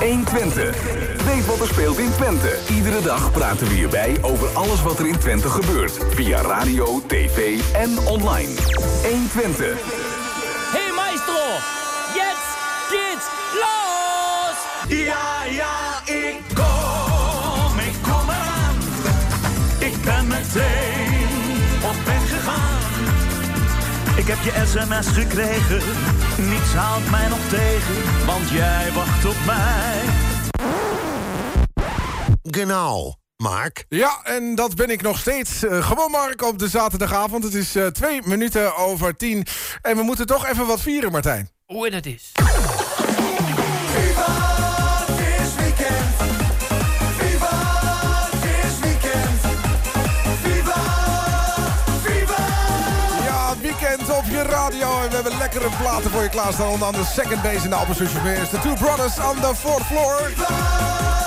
1 Twente. Weet wat er speelt in Twente. Iedere dag praten we hierbij over alles wat er in Twente gebeurt. Via radio, tv en online. 1 Twente. Hey maestro, jetzt geht's los! Ja, ja, ik kom, ik kom eraan. Ik ben meteen op heb je sms gekregen, niets houdt mij nog tegen, want jij wacht op mij. Genau. Mark? Ja, en dat ben ik nog steeds. Eh, gewoon Mark op de zaterdagavond. Het is eh, twee minuten over tien. En we moeten toch even wat vieren, Martijn. Hoe dat is. Hebben lekkere platen voor je klaarstaan. Onder andere Second Base in de Opposition Bears. The Two Brothers on the Fourth Floor.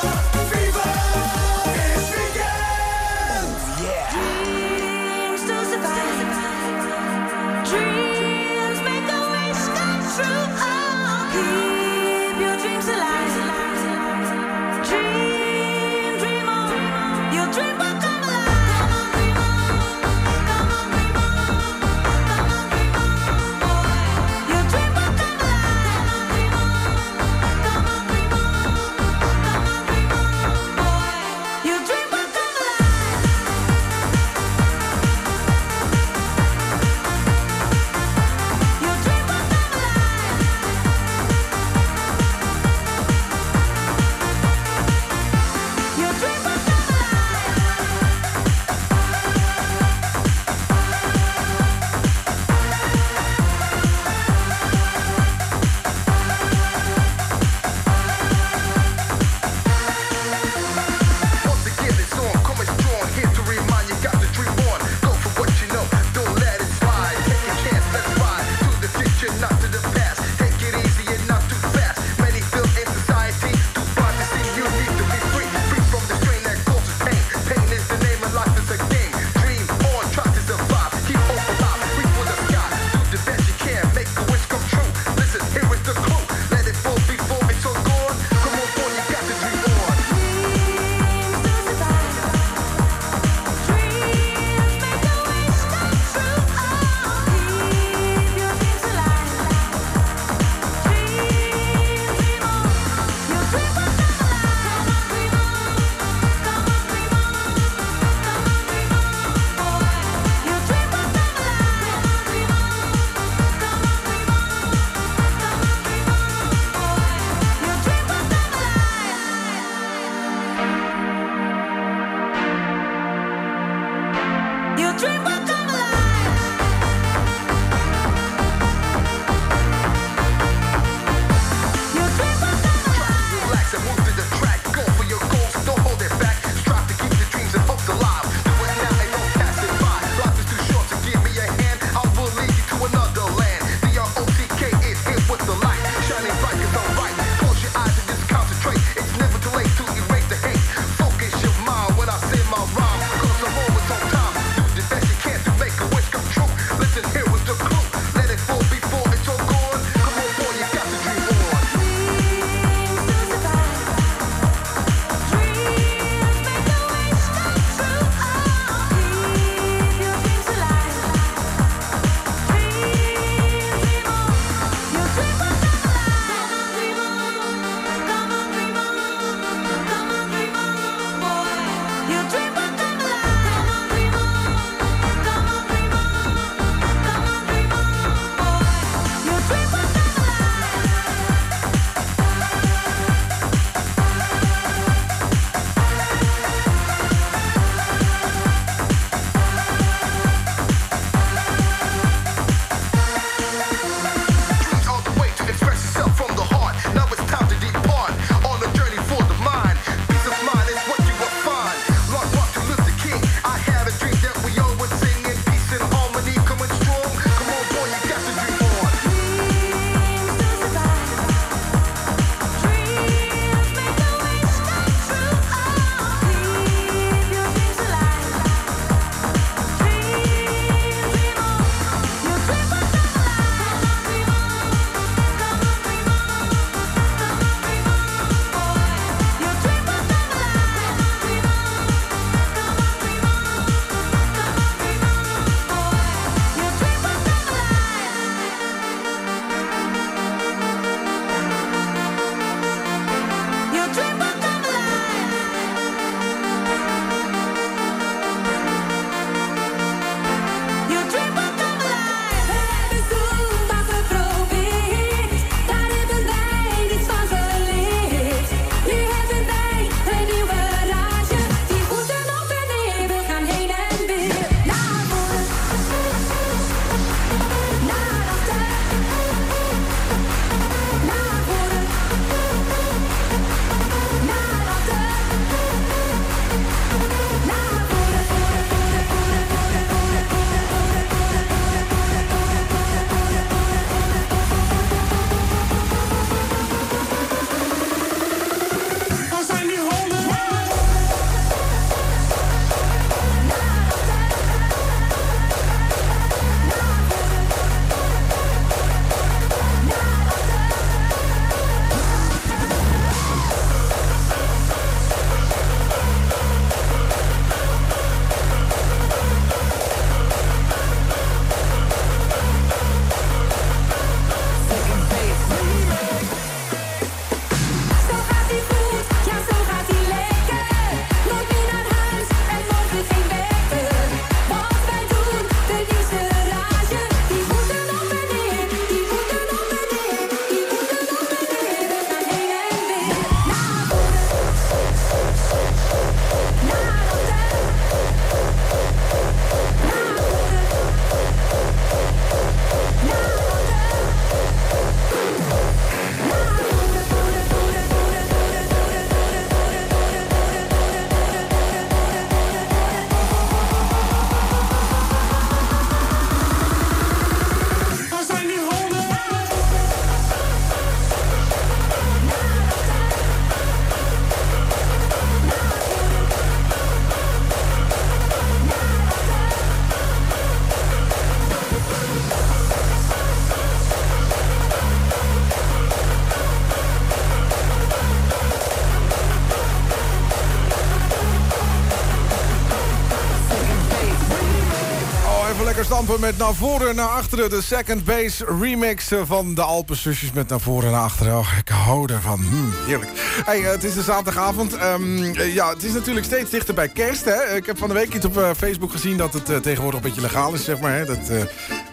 Met naar voren en naar achteren. De second base remix eh, van de Alpenzusjes met naar voren en naar achteren. Oh, ik hou ervan. Hmm, heerlijk. Hey, eh, het is de zaterdagavond. Ehm, eh, ja, het is natuurlijk steeds dichter bij kerst. Hè? Ik heb van de week iets op Facebook gezien dat het tegenwoordig een beetje legaal is, zeg maar. Hè? Dat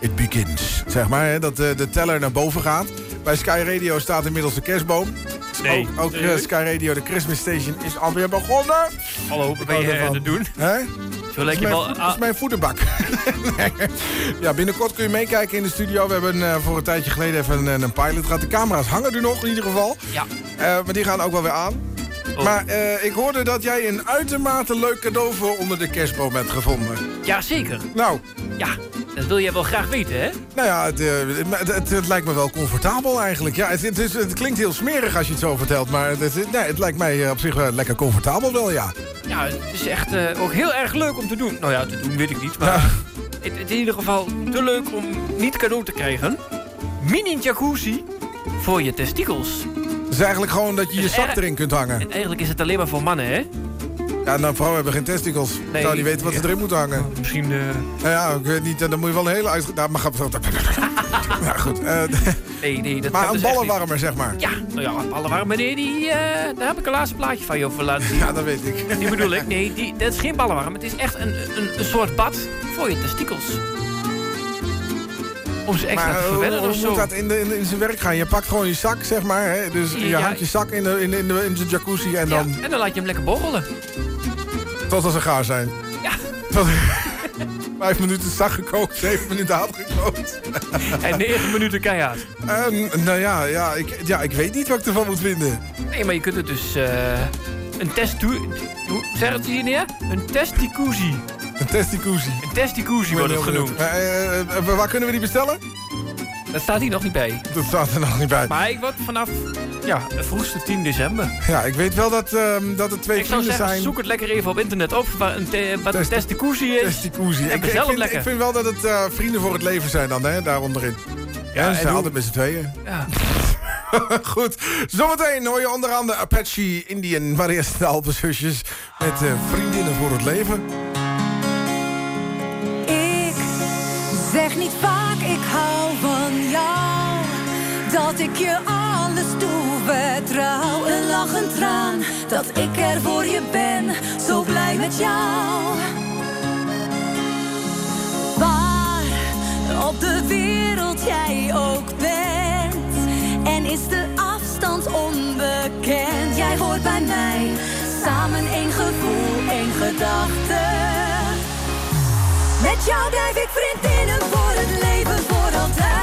it begins, zeg maar. Hè? Dat de teller naar boven gaat. Bij Sky Radio staat inmiddels de kerstboom. Nee. Ook. Sky Radio, de Christmas Station, is alweer begonnen. Hallo, wat ben je aan het doen? Hè? Zo Dat is, je mijn, wel... voed- dat is mijn voederbak. Nee. ja, binnenkort kun je meekijken in de studio. We hebben eh, voor een tijdje geleden even een, een pilot gehad. De camera's hangen er nog in ieder geval. Ja. Eh, maar die gaan ook wel weer aan. Oh. Maar eh, ik hoorde dat jij een uitermate leuk cadeau voor onder de kerstboom hebt gevonden. Ja, zeker. Nou, Ja, dat wil jij wel graag weten, hè? nou ja, het, eh, het, het- het lijkt me wel comfortabel eigenlijk. Ja, het, het, is, het klinkt heel smerig als je het zo vertelt. Maar het, het- nee, het lijkt mij eh, op zich wel lekker comfortabel wel, ja. Ja, het is echt eh, ook heel erg leuk om te doen. Nou ja, te doen weet ik niet, maar... Het, het is in ieder geval te leuk om niet cadeau te krijgen. Mini jacuzzi voor je testikels. Het is eigenlijk gewoon dat je je zak er- erin kunt hangen. En eigenlijk is het alleen maar voor mannen, hè? Ja, nou, vrouwen hebben geen testicles. Nee. zou niet weten wat ze erin moeten hangen. Misschien... eh, Nou ja, ik weet niet, dan moet je wel een hele uit... Nou, maar, ja, goed. eh, nee, nee, dat maar een dus niet. ballenwarmer, zeg maar. Ja, nou ja, ballenwarmer, nee, die, eh, daar heb ik een laatste plaatje van je over laten zien. Ja, dat weet ik. Die bedoel ik, nee, die, dat is geen ballenwarm. Het is echt een, een, een soort bad voor je testikels. Om ze extra Maar te verwennen hoe of zo. moet dat in, de, in, in zijn werk gaan? Je pakt gewoon je zak, zeg maar. Hè? Dus je Ja. hangt je zak in de, in, de- in, de, in de jacuzzi en dan... Ja, en dan laat je hem lekker borrelen. Tot als ze gaar zijn. Ja, Tot, vijf minuten zak gekookt, zeven minuten had gekookt. en negen minuten keihard. En, nou ja, ja, ik, ja, ik weet niet wat ik ervan moet vinden. Nee, maar je kunt het dus... eh, een test... Hoe zeg het hier neer? Een testicuzzi. Een testicuzzi. Een testicuzzi wordt het genoemd. Eh, eh, eh, waar kunnen we die bestellen? Dat staat hier nog niet bij. Dat staat er nog niet bij. Maar ik word vanaf... Ja, de vroegste 10 december. Ja, ik weet wel dat, ehm, dat er twee Ik zou vrienden zeggen, zijn. zoek het lekker even op internet op... Wat een, te, wat Test- is. Testicuzzi. En Ik, vind, lekker. ik vind wel dat het eh, vrienden voor het leven zijn dan, hè, daar onderin. Ja, ze zijn altijd met z'n tweeën. Ja. Goed, zometeen hoor je onder andere Apache Indian, maar eerst de Alpenzusjes met eh, vriendinnen voor het leven. Dat ik je alles toevertrouw. Een lach, een traan. Dat ik er voor je ben. Zo blij met jou. Waar op de wereld jij ook bent. En is de afstand onbekend. Jij hoort bij mij. Samen één gevoel, één gedachte. Met jou blijf ik vriendinnen voor het leven, voor altijd.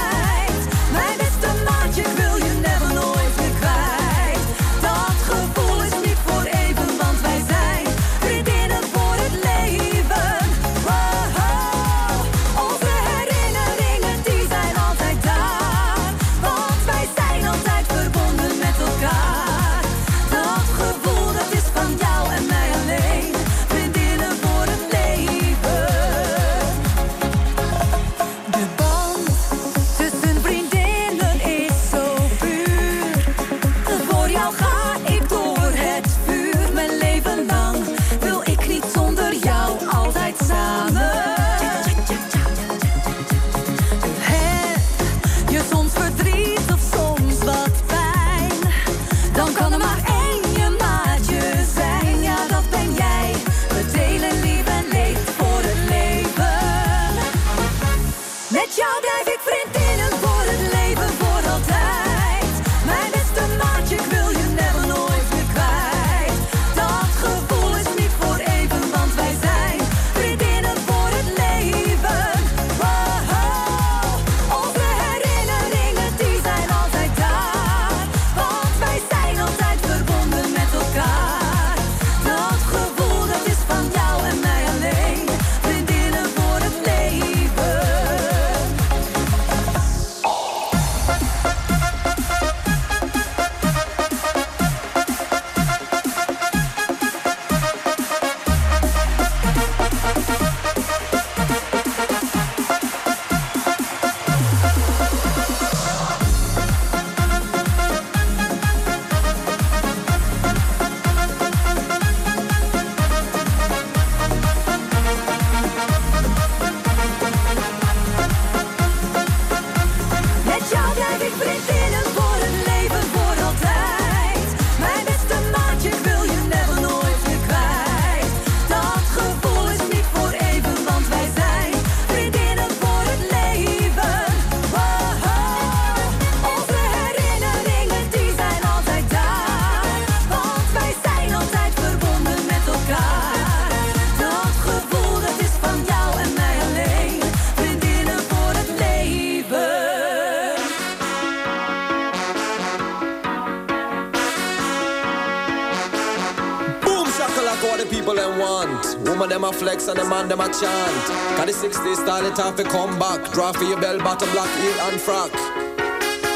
Woman them a flex and the man them a chant. Cause the 60s style it have to come back. Draw for your bell bottom black heel and frock.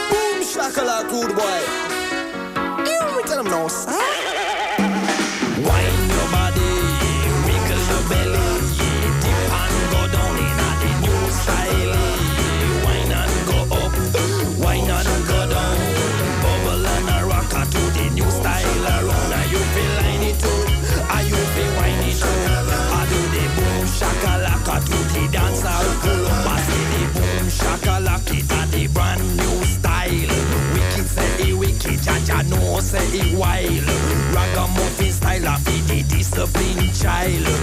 Boom shakalaka good boy. You tell them no, son. bailo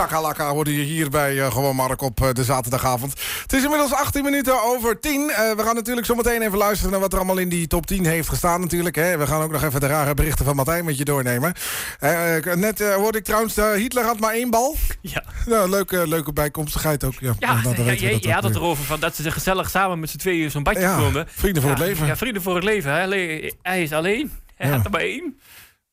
shakalaka worden je hier bij eh, Gewoon Mark op eh, de zaterdagavond. Het is inmiddels 18 minuten over 10. Eh, we gaan natuurlijk zo meteen even luisteren naar wat er allemaal in die top 10 heeft gestaan natuurlijk. Hè. We gaan ook nog even de rare berichten van Martijn met je doornemen. Net hoorde ik trouwens, Hitler had maar één bal. Ja. Nou, leuke, leuke bijkomstigheid ook. Ja, Ja, Nou, dan je, dat je ook had het erover van dat ze gezellig samen met z'n tweeën zo'n badje Ja, vonden. vrienden voor het leven. Ja, vrienden voor het leven. Hij, alleen- hij is alleen. Hij had er maar één.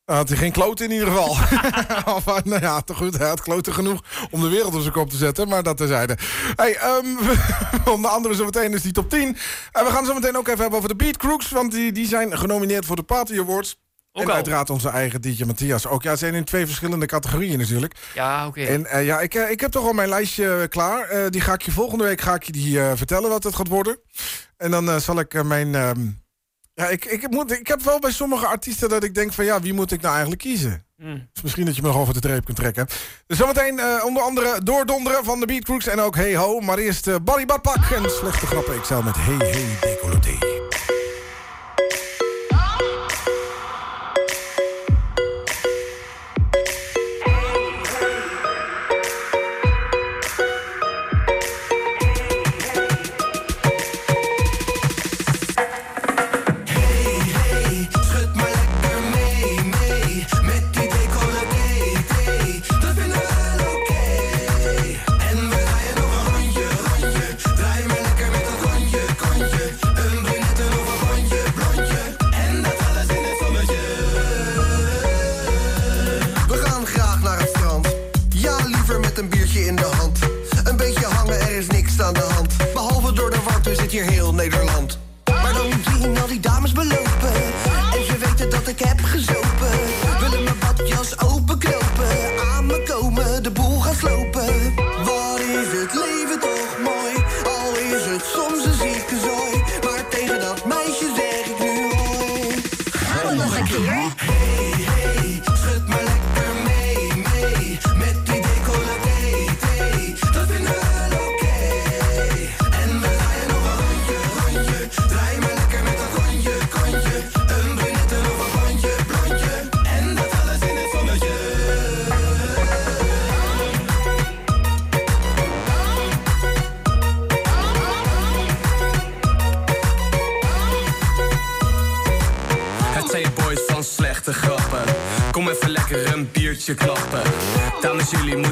Hij had hij geen kloot in ieder geval. of, eh, nou ja, toch goed. Hij had kloten genoeg om de wereld op zijn kop te zetten. Maar dat terzijde. Hey, ehm onder andere zometeen is die top 10. En we gaan zo meteen ook even hebben over de Beat Crooks. Want die, die zijn genomineerd voor de Party Awards. Ook en al. uiteraard onze eigen DJ Matthias ook. Ja, ze zijn in twee verschillende categorieën natuurlijk. Ja, oké. En eh, ja, ik, eh, ik heb toch al mijn lijstje eh, klaar. Eh, die ga ik je volgende week ga ik je die, eh, vertellen wat het gaat worden. En dan eh, zal ik eh, mijn... ja, ik, ik, moet, ik heb wel bij sommige artiesten dat ik denk van... ja, wie moet ik nou eigenlijk kiezen? Mm. Dus misschien dat je me nog over de treep kunt trekken. Dus zometeen eh, onder andere doordonderen van de Beat Crooks en ook Hey Ho. Maar eerst eh Barry Badpak en slechte grappen. Ik zal met Hey Hey Decolleté.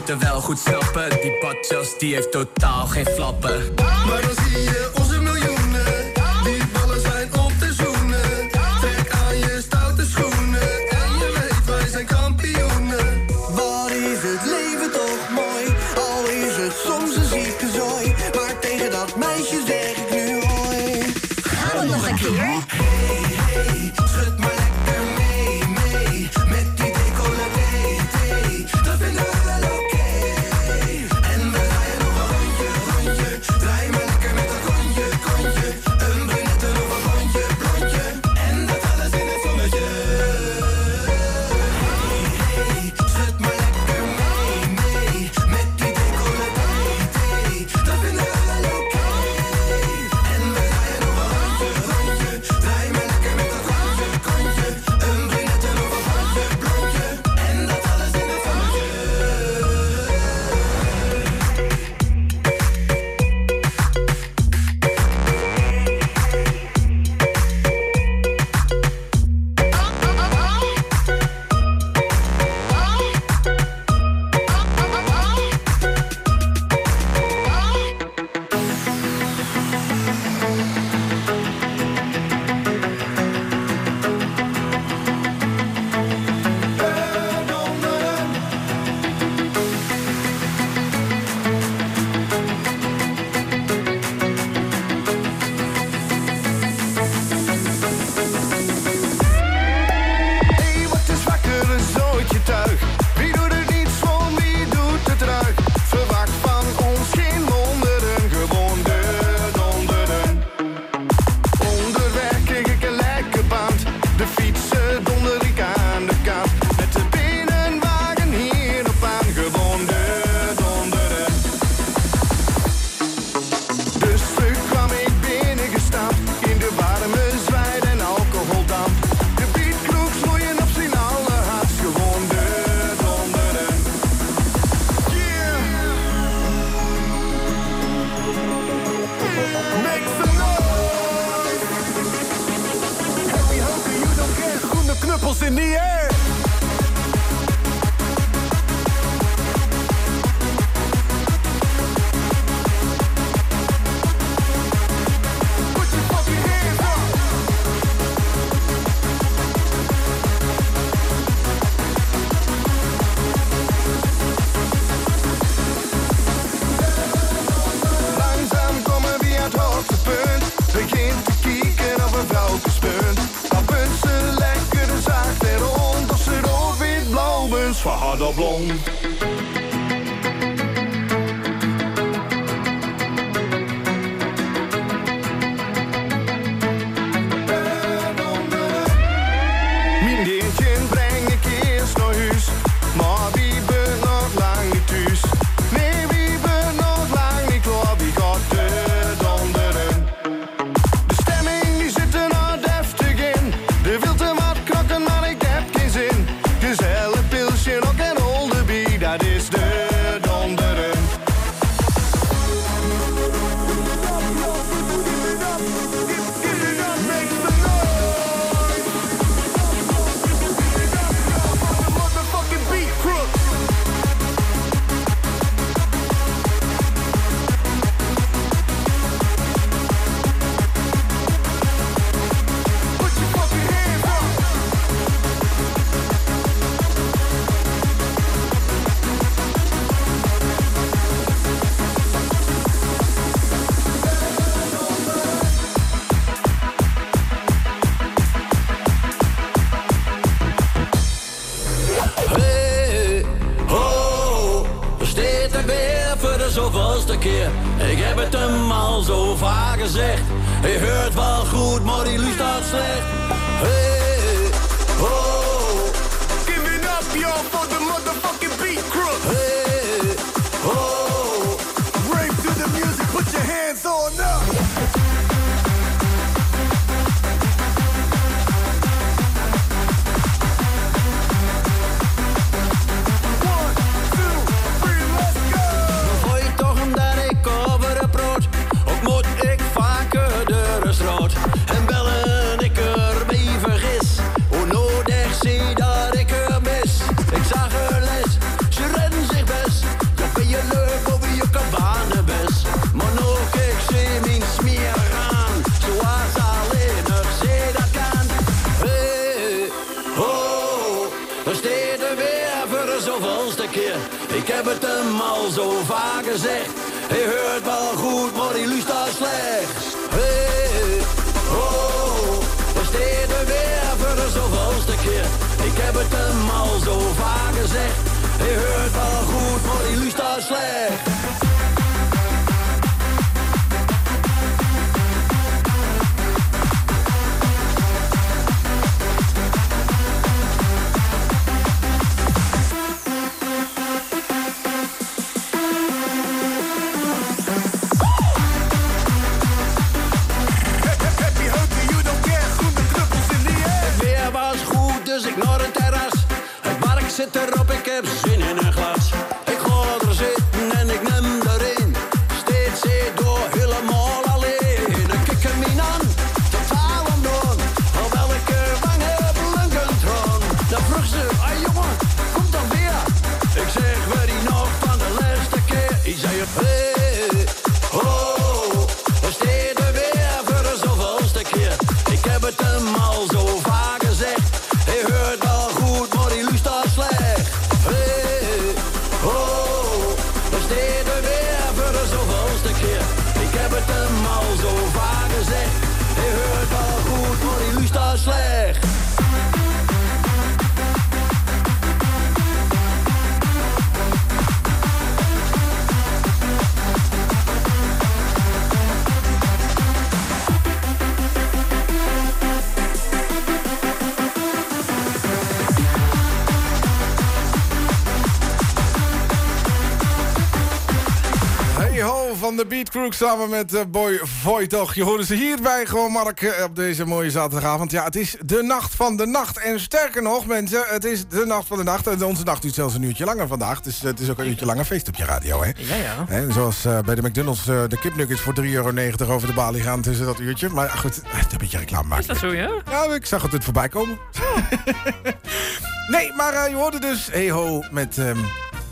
moeten wel goed snappen. Die badjas die heeft totaal geen flappen. Maar dan zie je Crew samen met eh, Boy Voitoch. Je hoorde ze hierbij gewoon, Mark, eh, op deze mooie zaterdagavond. Ja, het is de nacht van de nacht. En sterker nog, mensen, het is de nacht van de nacht. En onze nacht duurt zelfs een uurtje langer vandaag. Dus het is ook een uurtje langer feest op je radio, hè? Ja, ja. Hè, zoals eh, bij de McDonald's eh, de kipnuggets voor 3,90 euro over de balie gaan tussen dat uurtje. Maar goed, eh, een beetje reclame maken. Is dat zo, ja? Ja, ik zag het het voorbij komen. nee, maar eh, je hoorde dus hey ho met... ehm,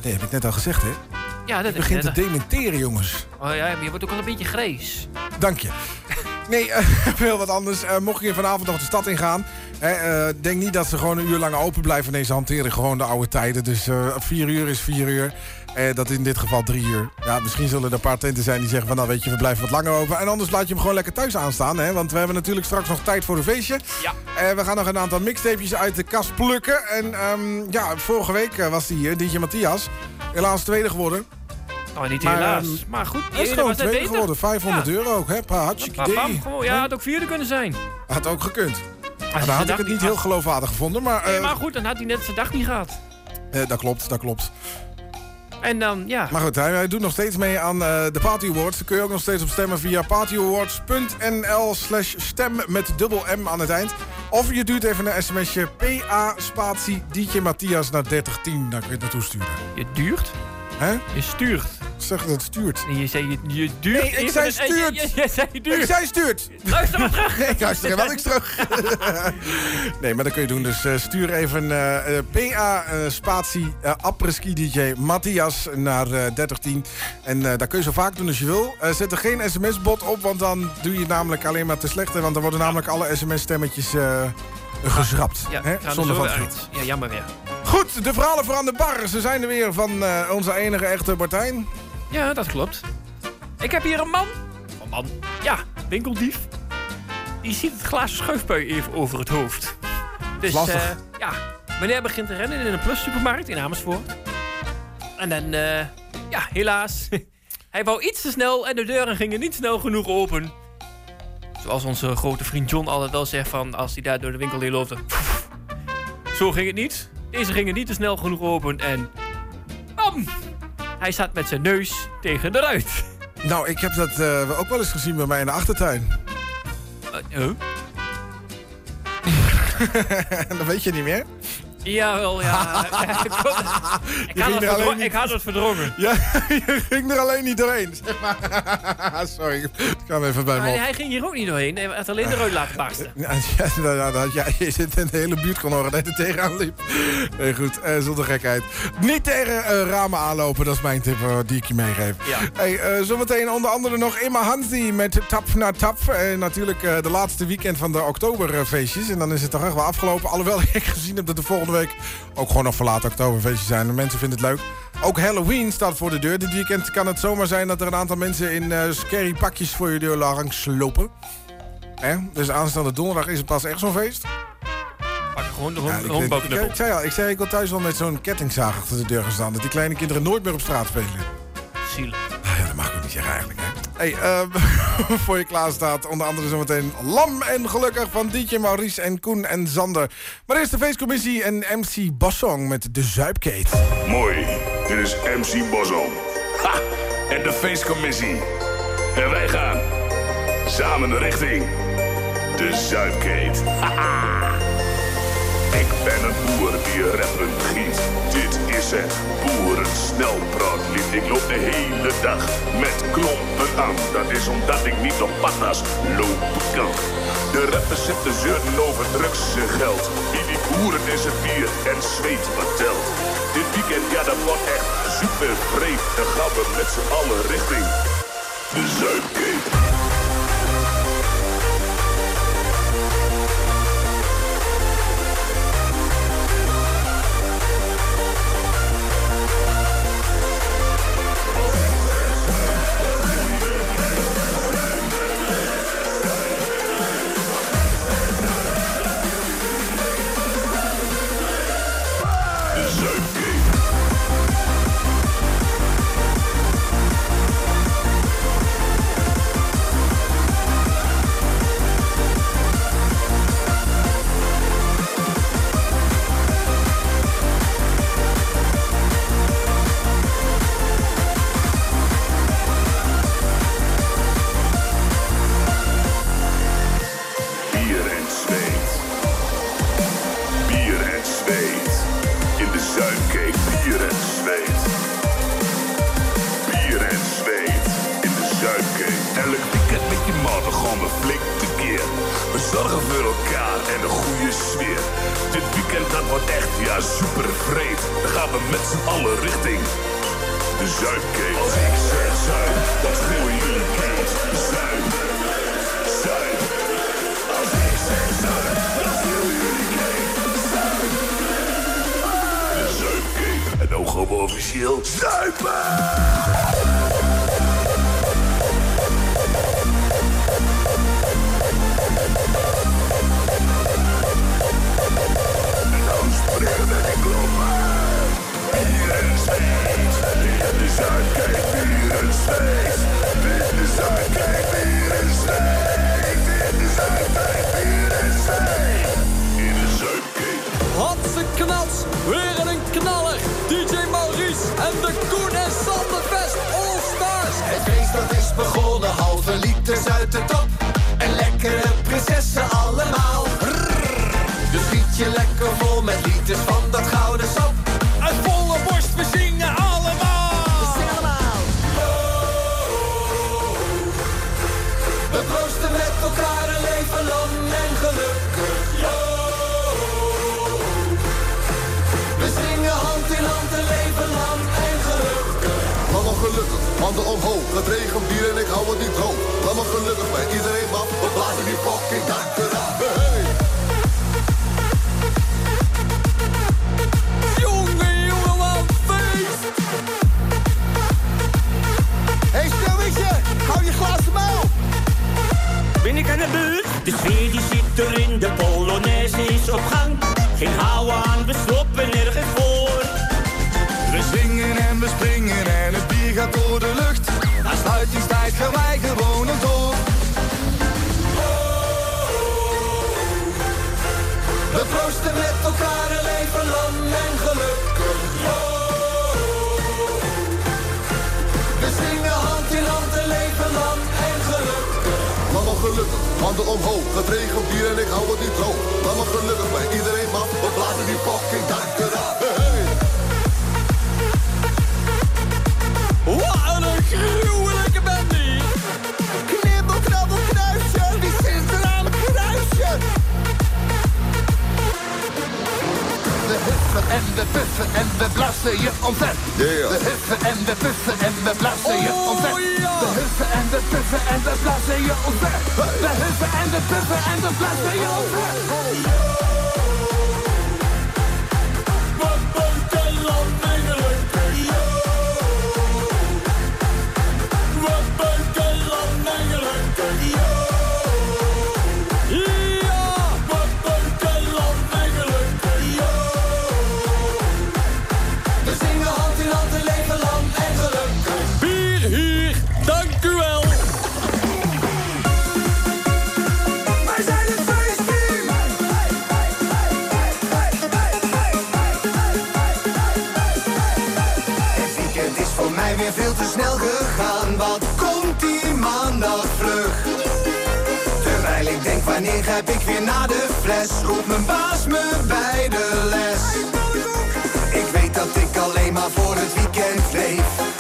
nee, heb ik net al gezegd, hè? Ja, dat Het begint te dementeren, jongens. Oh ja, maar je wordt ook al een beetje grijs. Dank je. Nee, eh, heel wat anders. Eh, mocht je vanavond nog de stad ingaan... Hè, eh, denk niet dat ze gewoon een uur lang open blijven. Nee, ze hanteren gewoon de oude tijden. Dus eh vier uur is vier uur. Eh, dat is in dit geval drie uur. Ja, misschien zullen er een paar tenten zijn die zeggen van... nou weet je, we blijven wat langer open. En anders laat je hem gewoon lekker thuis aanstaan. Hè? Want we hebben natuurlijk straks nog tijd voor een feestje. Ja. Eh, we gaan nog een aantal mixtapejes uit de kast plukken. En ehm, ja, vorige week eh, was die hier, DJ Matthias. Helaas tweede geworden. Nou, niet Maar, helaas. ehm, maar goed, is die ene gewoon tweede beter. geworden. 500 Ja. euro ook, hè? Pa, hartstikke idee. ja, had ook vierde kunnen zijn. Had ook gekund. Je dan had ik het niet heel geloofwaardig gevonden. Maar, Nee, eh, maar goed, dan had hij net zijn dag niet gehad. eh, dat klopt, dat klopt. En dan, ja. Maar goed, hij, hij doet nog steeds mee aan eh, de Party Awards. Daar kun je ook nog steeds op stemmen via partyawards.nl slash stem met dubbel M aan het eind. Of je duurt even een sms'je PA spatie DJ Matthias naar 3010. Daar kun je het naartoe sturen. Je duurt, Hè? je stuurt. Zeg dat het stuurt. En je zei, je, je duurt. Nee, ik zei het- stuurt. Je, je, je zei Ik duurt. zei stuurt. Luister maar terug. Nee, ik luister wel eens terug. nee, maar dat kun je doen. Dus eh, stuur even eh, eh, PA eh, spatie eh apres-ski DJ Matthias naar eh 3010. En eh daar kun je zo vaak doen als je wil. Eh, zet er geen sms-bot op, want dan doe je het namelijk alleen maar te slecht. hè, Want dan worden namelijk alle sms-stemmetjes eh geschrapt. Ja, hè, er zonder zo van uit. Ja, jammer weer. Goed, de verhalen voor aan de bar. Ze zijn er weer van eh, onze enige echte Martijn. Ja, dat klopt. Ik heb hier een man. Een man. Ja, winkeldief. Die ziet het glazen schuifpui even over het hoofd. Dus eh, ja, meneer begint te rennen in een plus supermarkt in Amersfoort. En dan, eh, ja, helaas. Hij wou iets te snel en de deuren gingen niet snel genoeg open. Zoals onze grote vriend John altijd wel zegt van als hij daar door de winkel heen loopt. Zo ging het niet. Deze gingen niet te snel genoeg open en... Bam! Hij zat met zijn neus tegen de ruit. Nou, ik heb dat eh, ook wel eens gezien bij mij in de achtertuin. Uh, oh? dat weet je niet meer? Jawel, ja. ik, had- had het er alleen verdro- niet- ik had het verdrongen. Ja, je ging er alleen niet doorheen. Zeg maar. Sorry, ik kwam even bij me op. hij ging hier ook niet doorheen. Hij had alleen de ruit laten barsten. Ja, ja, je zit in de hele buurt kon horen dat hij er tegenaan liep. Nee, goed, eh, zonder gekheid. Niet tegen eh, ramen aanlopen, dat is mijn tip eh, die ik je meegeef. Ja. Hey, zometeen onder andere nog Emma Hansi met Tap na Tap. En natuurlijk de laatste weekend van de oktoberfeestjes. En dan is het toch echt wel afgelopen. Alhoewel ik gezien heb dat de volgende week ook gewoon nog verlaten oktoberfeestjes zijn. En mensen vinden het leuk. Ook Halloween staat voor de deur. Dit weekend kan het zomaar zijn dat er een aantal mensen in eh scary pakjes voor je deur langs lopen. Hè? Dus aanstaande donderdag is het pas echt zo'n feest. Pak gewoon de Ja, hond- ik, honkbalknuppel. ik, ik zei al, ik zei ik wil thuis wel met zo'n kettingzaag achter de deur gaan staan. Dat die kleine kinderen nooit meer op straat spelen. Zielig. Ja, dat mag ik niet zeggen eigenlijk. Hey, ehm, voor je klaar staat, onder andere zometeen Lam en Gelukkig van DJ Maurice en Koen en Zander. Maar eerst de feestcommissie en MC Bassong met de Zuipkeet. Mooi, dit is MC Bosson. Ha! En de feestcommissie. En wij gaan samen richting de Zuidkeet. Haha! Ik ben een boer die rappen giet. Dit is het boerensnelpraatlied. Ik loop de hele dag met klompen aan. Dat is omdat ik niet op patas lopen kan. De rappers zitten zeuren over drugsgeld. Wie die boeren is het bier en zweet wat telt. Dit weekend, ja dat wordt echt super breed. Dan gaan we met z'n allen richting de Zuidkeet. Officieel zuipen. Liters van dat gouden sap. Uit volle borst, we zingen allemaal. We proosten met elkaar een leven lang en gelukkig. Yo! We zingen hand in hand een leven lang en gelukkig. Me gelukkig, handen omhoog. Het regent hier en ik hou het niet droog. Me gelukkig bij iedereen man. We blazen die fucking dakken af. Hey! de beurt. Die zit erin, de Polonaise is op gang. Geen hou aan, we sloppen nergens voor. We zingen en we springen en het bier gaat door de lucht. Na sluitingstijd gaan wij gewoon door. We proosten met elkaar alleen verloren. Handen omhoog. Het regent hier en ik hou het niet droog. Laat me gelukkig bij iedereen maar we blazen die fucking dak eraf. Hey. Wat een gruwelijke huffen en we puffen en we blazen je omver. Yeah. We huffen en we puffen en we blazen je Oh, omver. ja. We huffen en we puffen en we blazen je omver. We huffen en we puffen en we blazen je omver. Grijp ik weer naar de fles? Roept mijn baas me bij de les. Ik weet dat ik alleen maar voor het weekend leef.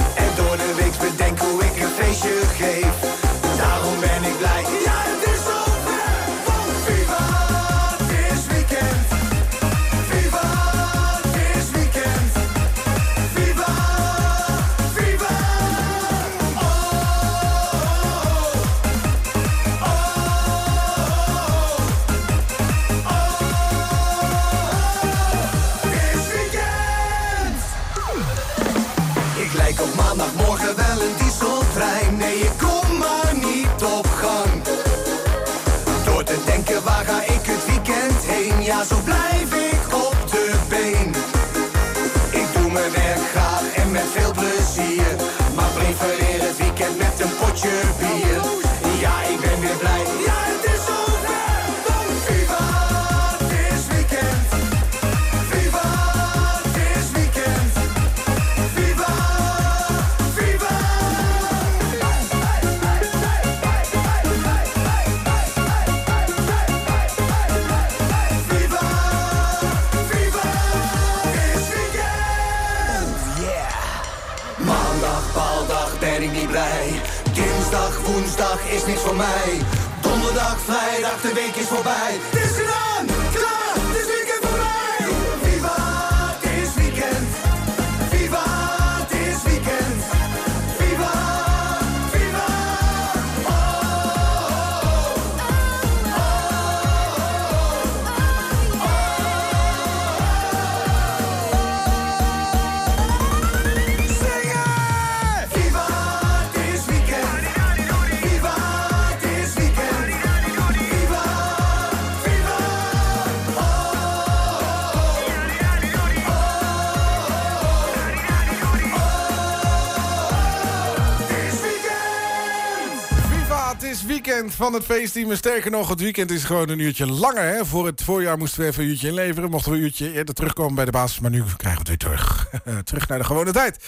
Van het feestteam. Sterker nog, het weekend is gewoon een uurtje langer. Hè? Voor het voorjaar moesten we even een uurtje inleveren. Mochten we een uurtje eerder terugkomen bij de basis. Maar nu krijgen we het weer terug. terug naar de gewone tijd.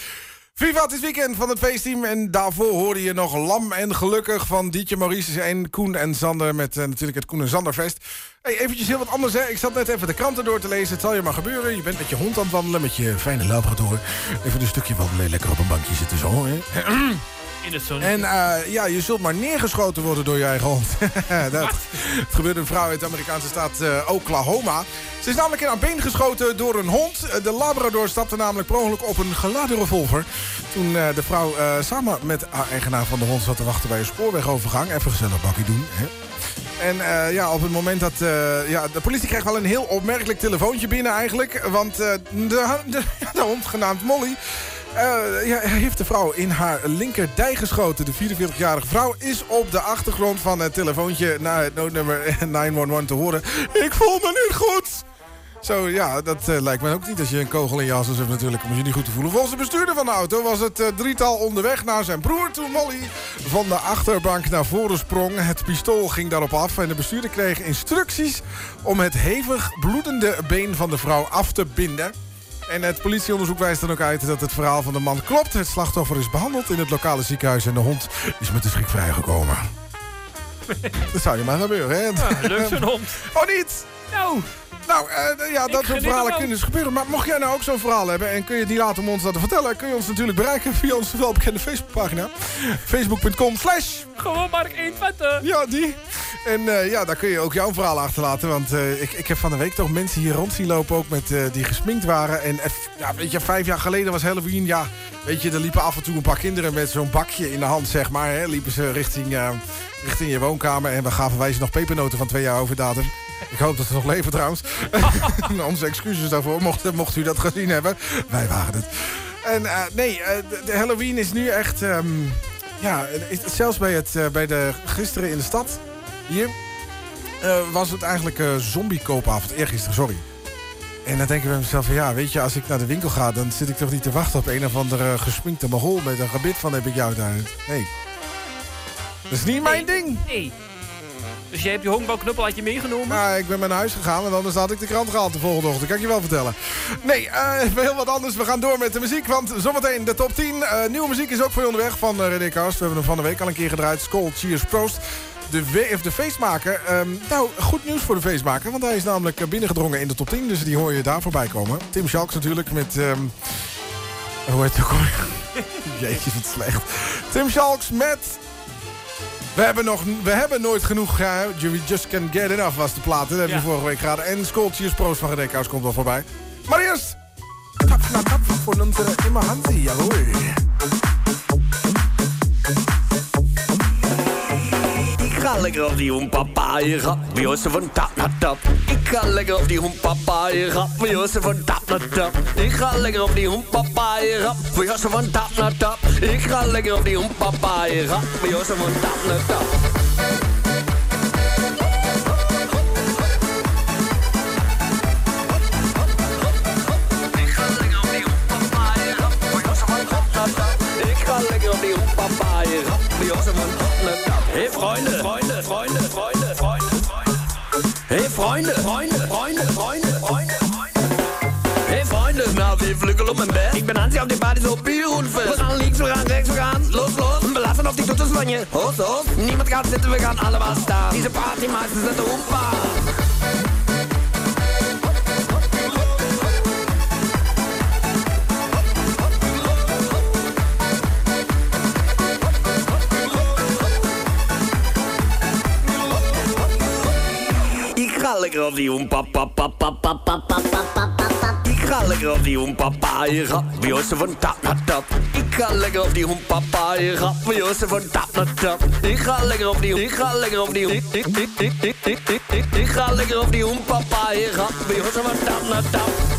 Viva, het weekend van het feestteam. En daarvoor hoorde je nog Lam en Gelukkig van Dietje Maurice en Koen en Sander. Met eh, natuurlijk het Koen en Zanderfest. Hey, eventjes heel wat anders, hè. Ik zat net even de kranten door te lezen. Het zal je maar gebeuren. Je bent met je hond aan het wandelen, met je fijne labrador. Even een stukje wandelen, lekker op een bankje zitten zo, hè. In het zon. En eh, ja, je zult maar neergeschoten worden door je eigen hond. dat, het gebeurde een vrouw uit de Amerikaanse staat eh, Oklahoma. Ze is namelijk in haar been geschoten door een hond. Eh, De Labrador stapte namelijk per ongeluk op een geladen revolver. Toen de vrouw samen met haar eigenaar van de hond zat te wachten bij een spoorwegovergang. Even gezellig bakkie doen. Hè. En ja, op het moment dat... ja, de politie kreeg wel een heel opmerkelijk telefoontje binnen eigenlijk. Want de, de, de hond genaamd Molly... eh, ja, hij heeft de vrouw in haar linkerdij geschoten. De 44-jarige vrouw is op de achtergrond van het telefoontje... naar het noodnummer 911 te horen. Ik voel me niet goed. Zo, ja, dat eh, lijkt me ook niet als je een kogel in je has hebt natuurlijk om je niet goed te voelen. Volgens de bestuurder van de auto was het eh, drietal onderweg naar zijn broer toen Molly van de achterbank naar voren sprong. Het pistool ging daarop af en de bestuurder kreeg instructies om het hevig bloedende been van de vrouw af te binden. En het politieonderzoek wijst dan ook uit dat het verhaal van de man klopt. Het slachtoffer is behandeld in het lokale ziekenhuis en de hond is met de schrik vrijgekomen. dat zou je maar gebeuren, hè? Ja, leuk zo'n hond. Oh, niet? Nou. Nou, eh, ja, dat soort verhalen kunnen dus gebeuren. Maar mocht jij nou ook zo'n verhaal hebben en kun je die later om ons laten vertellen... kun je ons natuurlijk bereiken via onze welbekende Facebookpagina. Facebook.com slash... Gewoon Mark 120. Ja, die. En eh, ja, daar kun je ook jouw verhaal achterlaten. Want eh, ik, ik heb van de week toch mensen hier rond zien lopen... ook met, die gesminkt waren. En ja, weet je, vijf jaar geleden was Halloween. Ja, weet je, er liepen af en toe een paar kinderen met zo'n bakje in de hand, zeg maar. Hè, liepen ze richting, richting je woonkamer. En we gaven wij ze nog pepernoten van twee jaar over datum. Ik hoop dat ze nog leven trouwens. Onze excuses daarvoor, mocht, mocht u dat gezien hebben. Wij waren het. En eh, nee, eh, de, Halloween is nu echt... ehm, ja, zelfs bij, het, eh, bij de gisteren in de stad, hier... was het eigenlijk zombie-koopavond. Eergisteren, sorry. En dan denk ik bij mezelf van ja, weet je, als ik naar de winkel ga... dan zit ik toch niet te wachten op een of andere gesminkte mogol... met een gebit van heb ik jou daar. Nee. Dat is niet mijn ding. Nee. Dus jij hebt je honkbalknuppel had je meegenomen? Nou, ik ben naar huis gegaan, want anders had ik de krant gehaald de volgende ochtend. Kan ik je wel vertellen. Nee, eh, heel wat anders. We gaan door met de muziek, want zometeen de top 10. Eh, nieuwe muziek is ook voor je onderweg van uh, René Karst. We hebben hem van de week al een keer gedraaid. Skull, Cheers, Proost. De, of de feestmaker. Ehm, nou, goed nieuws voor de feestmaker, want hij is namelijk binnengedrongen in de top 10. Dus die hoor je daar voorbij komen. Tim Schalks natuurlijk met... ehm, hoe heet het ook? Jeetje, wat slecht. Tim Schalks met... We hebben, nog, we hebben nooit genoeg. Uh, We Just Can't Get Enough was de plaat. hè. Dat hebben we Ja. vorige week gehad. En Skoltjes Proost van Gedekhuis komt wel voorbij. Maar eerst... Tap na tap van onze Immer Hansi. Jawohl. Ga lekker op die hoenpapaaien grap. Bij Jozef van tap naar tap. Ik ga lekker op die hoenpapaaien grap. Bij Jozef van tap naar tap. Ik ga lekker op die hoenpapaaien grap. Bij Jozef van tap naar tap. Ik ga lekker op die hoenpapaaien grap. Bij Jozef van tap naar tap. doch die Opa, ihr die und habt ne Hey Freunde, Freunde, Freunde, Freunde, Freunde, Freunde. Hey Freunde, Freunde, Freunde, Freunde, Freunde. Hey Freunde, na, wie flügel op mijn bed. Ich bin Hansi auf die Party so bier We. Wir gaan links, we gaan rechts, we gaan los, los. Und belassen auf die Tutte van je. Host, host. Niemand gaat zitten, we gaan allemaal staan. Diese Party meistens is de hoepa. Ga lekker op die hoempapapapapapapapapap. Ik ga lekker op die hoempapaaien grap. Bij Jozef van tap naar tap. Ik ga lekker op die hoempapaaien grap. Bij Jozef van tap naar tap. Ik ga lekker op die, ik ga lekker op die, ik, ik, ik, ik, ik, ik, ik, ik, ga lekker op die hoempapaaien grap. Bij Jozef van tap naar tap.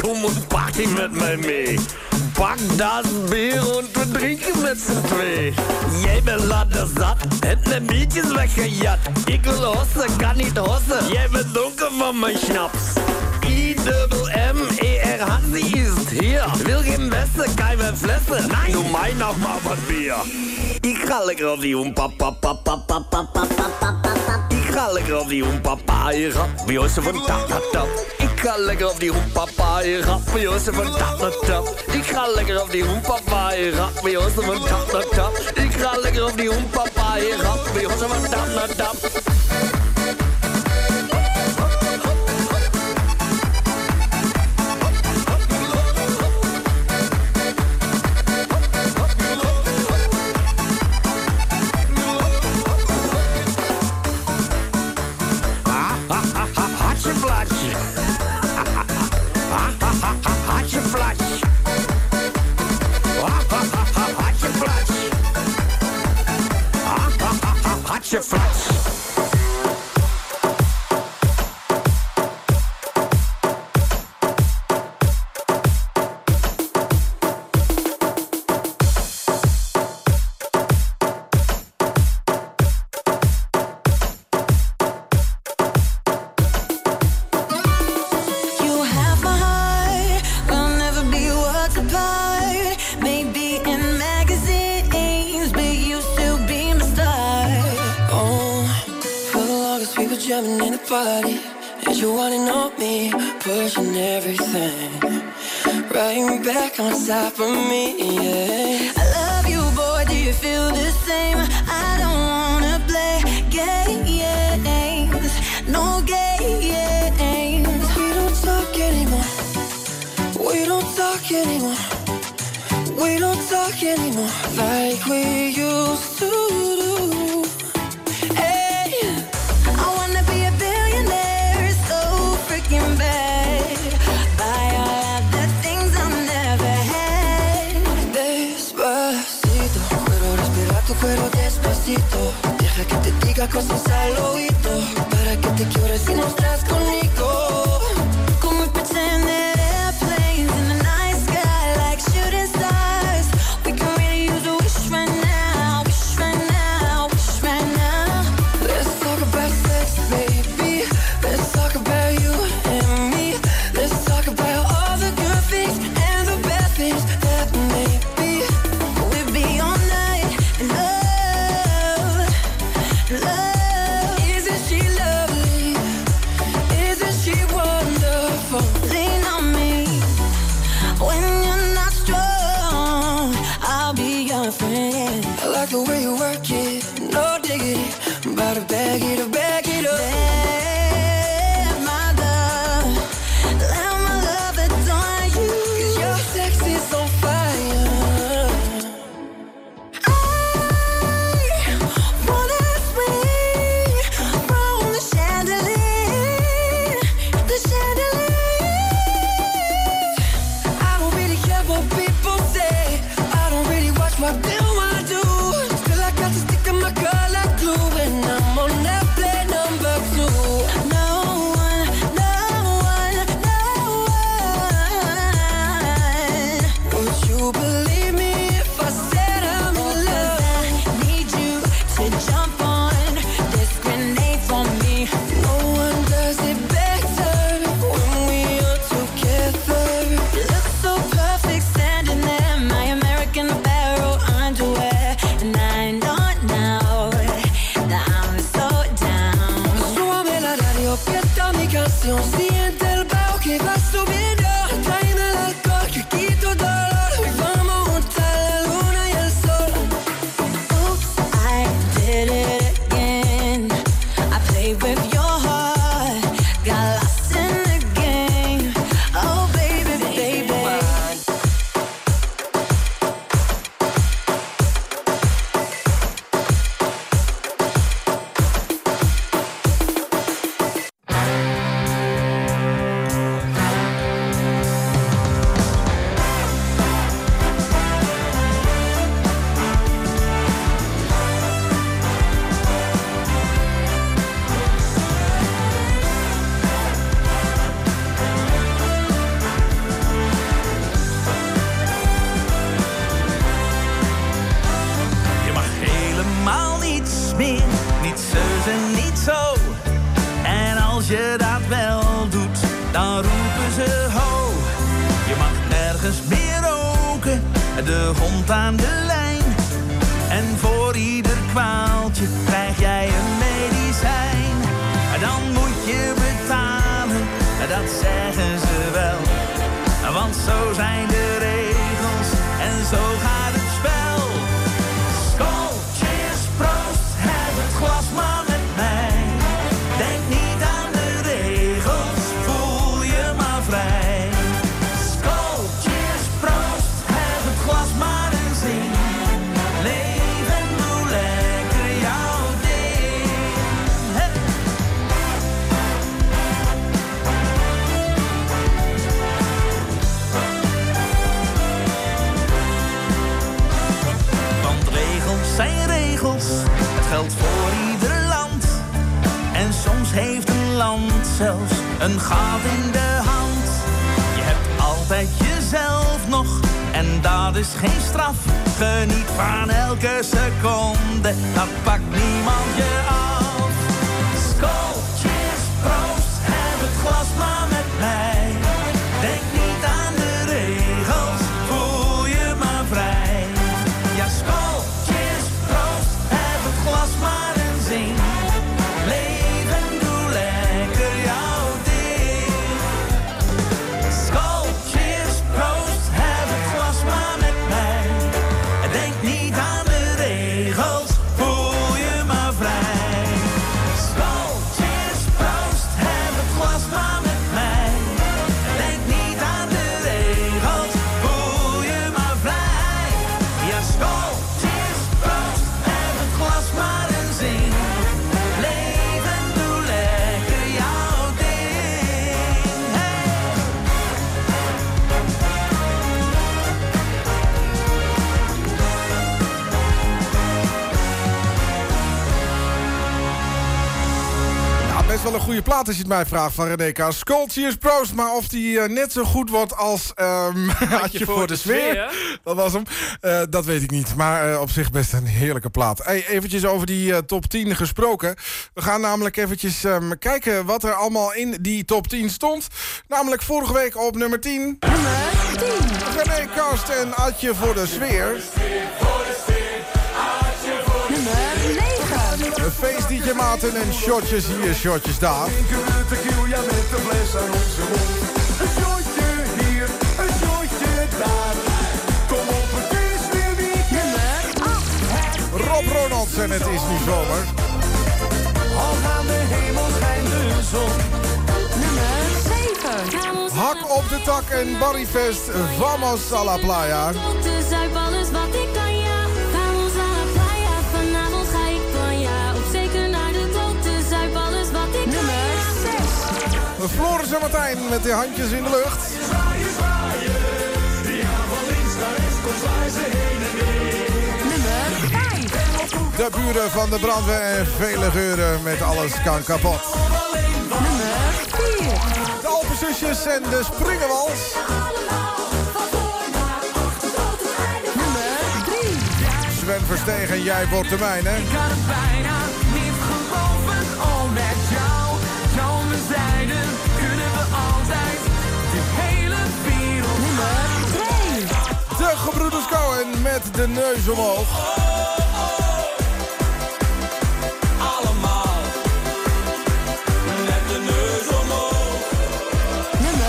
Kom und party mit mir mee. pak das Bier und wir trinken mit z'n twee. Jij bent laden zat, hebt mijn biertjes weggejat. Ik wil hossen, kan niet hossen. Jij bent donker van mijn schnaps. I-double-M-E-R Hansi is hier. Wil geen messen, keine flessen. Nein, doe mij nog maar wat Bier. Ik halle gerade um Papa, Papa, Papa, Papa, Papa, Papa. Ik ga lekker op Papa, ich hab wie aus dem tap, ik ga lekker op die hoek, papa. Je rap me Joost van tap naar. Ik ga lekker op die hoek, papa. Je rap me van tap naar tap. Ik ga lekker op die hoek, papa. Je rap me van tap naar tap. different won't stop for me. Yeah. I love you, boy. Do you feel the same? I don't wanna play games, no games. We don't talk anymore. We don't talk anymore. We don't talk anymore like we used. Flaco sin saludito, para que te quiebres si no estás con goede plaat als je het mij vraagt van René K. Sculptures Proost, maar of die eh, net zo goed wordt als ehm Had je voor de sfeer. Dat was hem. Eh, dat weet ik niet, maar eh, op zich best een heerlijke plaat. Hey, eventjes over die top 10 gesproken. We gaan namelijk eventjes ehm, kijken wat er allemaal in die top 10 stond. Namelijk vorige week op nummer 10. Nummer 10. René Kast en Adje voor de sfeer. Een feest DJ Maarten en shotjes hier, shotjes daar. Tequila met de fles aan onze mond. Een shotje hier, een shotje daar. Kom op, het is weer weekend. Rob Ronalds en het is nu zomer. Al aan de hemel schijnt de zon. Nummer 7. Hak op de tak en Barryfest, vamos a la playa. Tot zuip alles wat ik Floris en Martijn met de handjes in de lucht. Nummer 5. De buren van de brandweer vele geuren met alles kan kapot. Nummer 4. De Alpenzusjes en de Springerwals. Nummer 3. Sven Verstegen en jij wordt de mijne. Cohen met de neus omhoog. allemaal met de neus omhoog. Nummer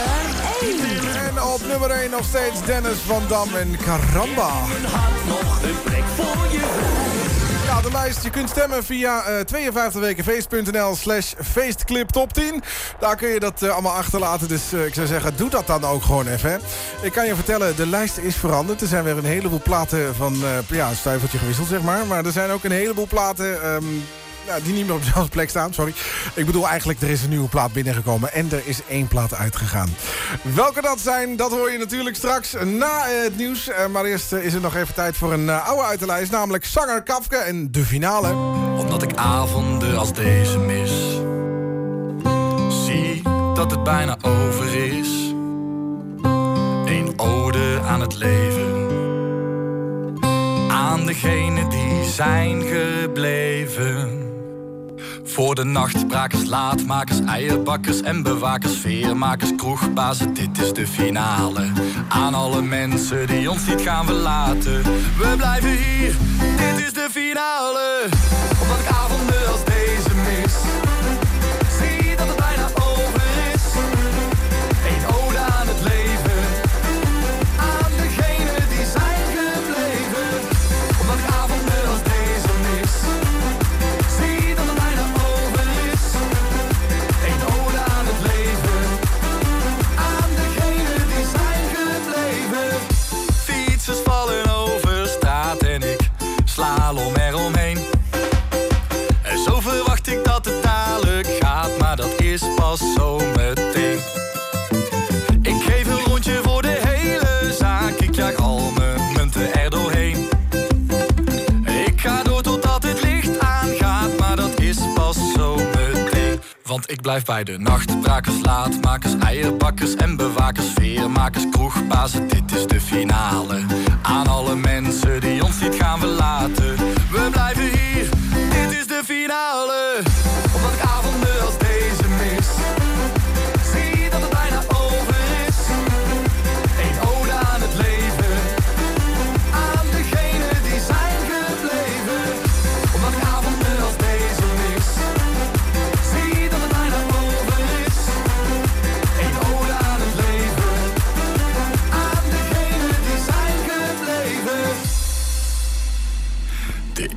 1. En op nummer 1 nog steeds Dennis van Dam en Caramba. De lijst. Je kunt stemmen via eh 52wekenfeest.nl slash feestclip top 10. Daar kun je dat eh, allemaal achterlaten. Dus eh, ik zou zeggen, doe dat dan ook gewoon even. Hè. Ik kan je vertellen, de lijst is veranderd. Er zijn weer een heleboel platen van eh, ja, een stuiveltje gewisseld, zeg maar. Maar er zijn ook een heleboel platen... ehm, ja, die niet meer op dezelfde plek staan, sorry. Ik bedoel eigenlijk, er is een nieuwe plaat binnengekomen en er is één plaat uitgegaan. Welke dat zijn, dat hoor je natuurlijk straks na eh, het nieuws. Eh, maar eerst eh, is er nog even tijd voor een oude uit de lijst, namelijk zanger Kafka en de finale. Omdat ik avonden als deze mis. Zie dat het bijna over is. Een ode aan het leven. Aan degenen die zijn gebleven. Voor de nachtbrakers, laatmakers, eierbakkers en bewakers, veermakers, kroegbazen, dit is de finale. Aan alle mensen die ons niet gaan verlaten. We blijven hier, dit is de finale. Omdat ik avonden als Want ik blijf bij de nachtbrakers, laatmakers, eierbakkers en bewakers, veermakers, kroegbazen, dit is de finale. Aan alle mensen die ons niet gaan verlaten, we blijven hier, dit is de finale. Omdat ik avonden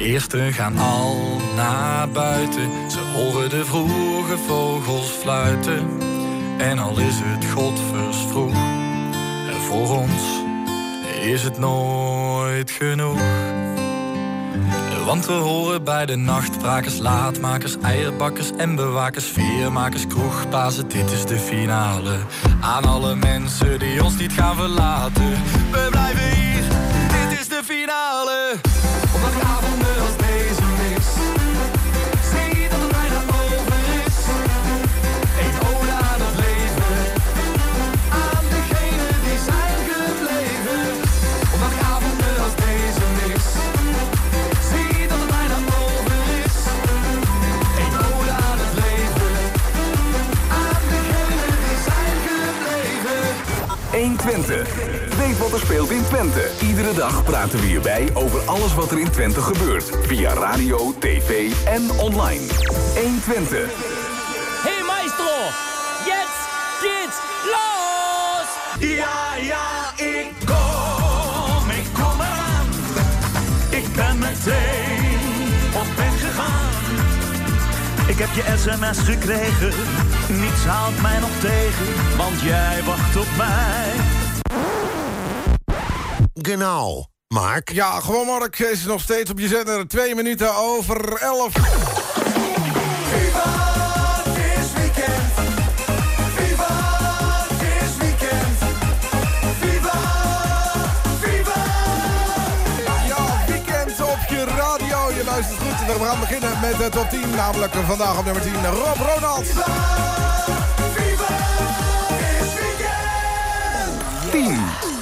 eersten gaan al naar buiten. Ze horen de vroege vogels fluiten. En al is het godversvroeg. En voor ons is het nooit genoeg. Want we horen bij de nachtbrakers, laatmakers, eierbakkers en bewakers, veermakers, kroegbazen. Dit is de finale. Aan alle mensen die ons niet gaan verlaten. We blijven hier, dit is de finale. Twente. Weet wat er speelt in Twente. Iedere dag praten we hierbij over alles wat er in Twente gebeurt. Via radio, tv en online. 1 Twente. Hey maestro, jetzt geht's los! Ja, ja, ik kom, ik kom eraan. Ik ben meteen op weg gegaan. Ik heb je sms gekregen, niets houdt mij nog tegen, want jij wacht op mij. Genau. Mark? Ja, gewoon Mark is nog steeds op je zender. Twee minuten over elf. Viva, het is weekend. Viva, weekend. Viva, viva. Ja, weekend op je radio. Je luistert goed. We gaan beginnen met de top 10. Namelijk vandaag op nummer 10 Rob Ronald. Viva, het is weekend. 10.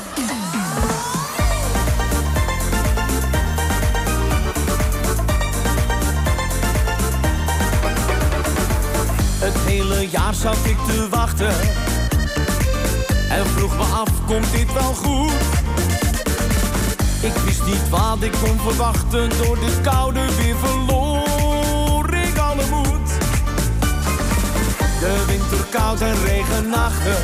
Het hele jaar zat ik te wachten. En vroeg me af, komt dit wel goed? Ik wist niet wat ik kon verwachten. Door dit koude weer verloor ik alle moed. De winter koud en regenachtig.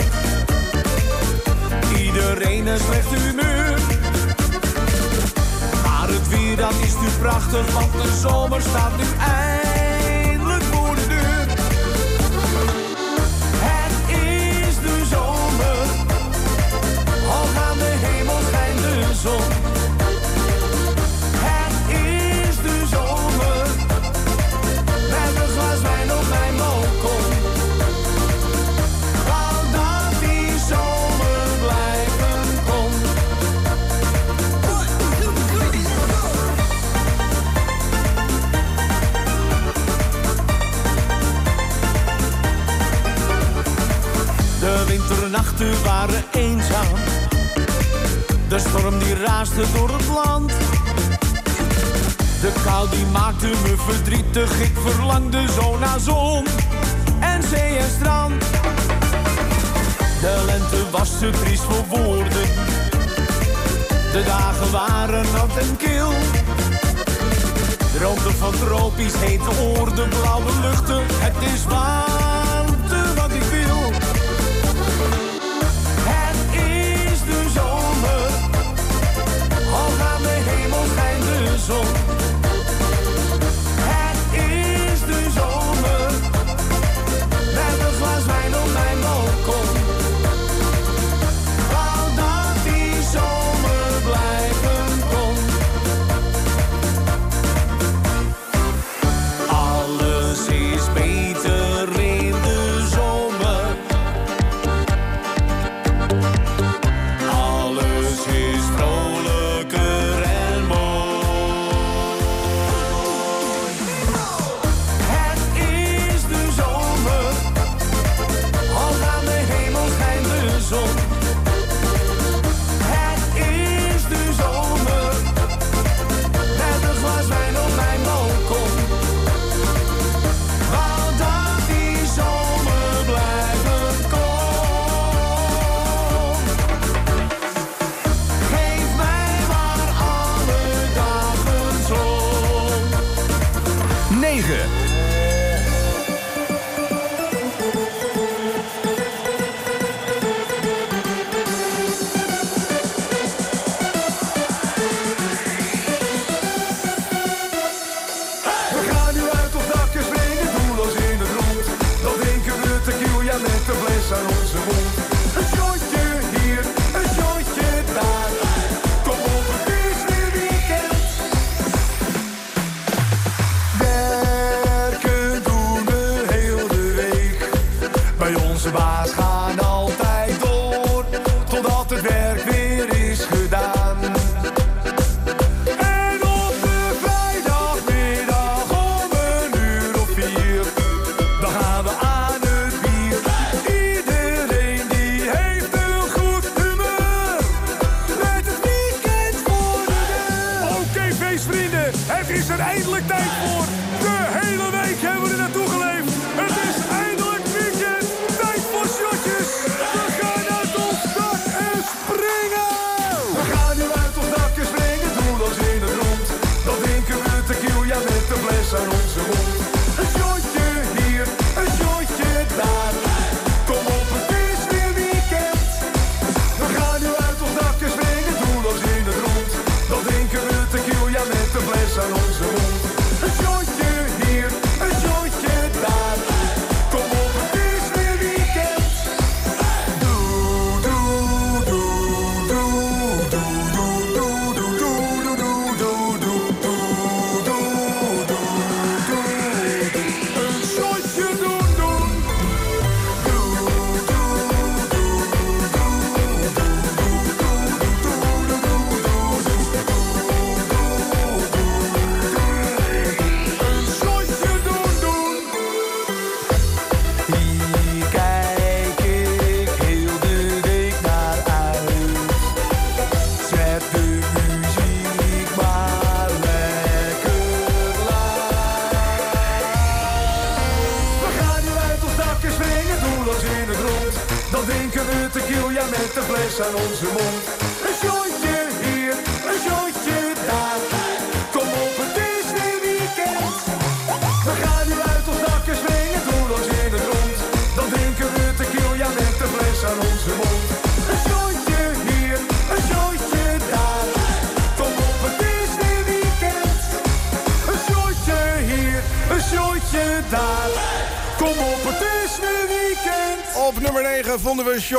Iedereen een slecht humeur. Maar het weer dat is nu prachtig, want de zomer staat nu eindelijk Het is de zomer, met een glas wijn op mijn balkon. Wou dat die zomer blijven kon. De winternachten waren storm die raasde door het land. De kou die maakte me verdrietig. Ik verlangde zo naar zon en zee en strand. De lente was te triest voor woorden. De dagen waren nat en kil. Droomde van tropisch hete oorden, blauwe luchten. Het is warmte zon.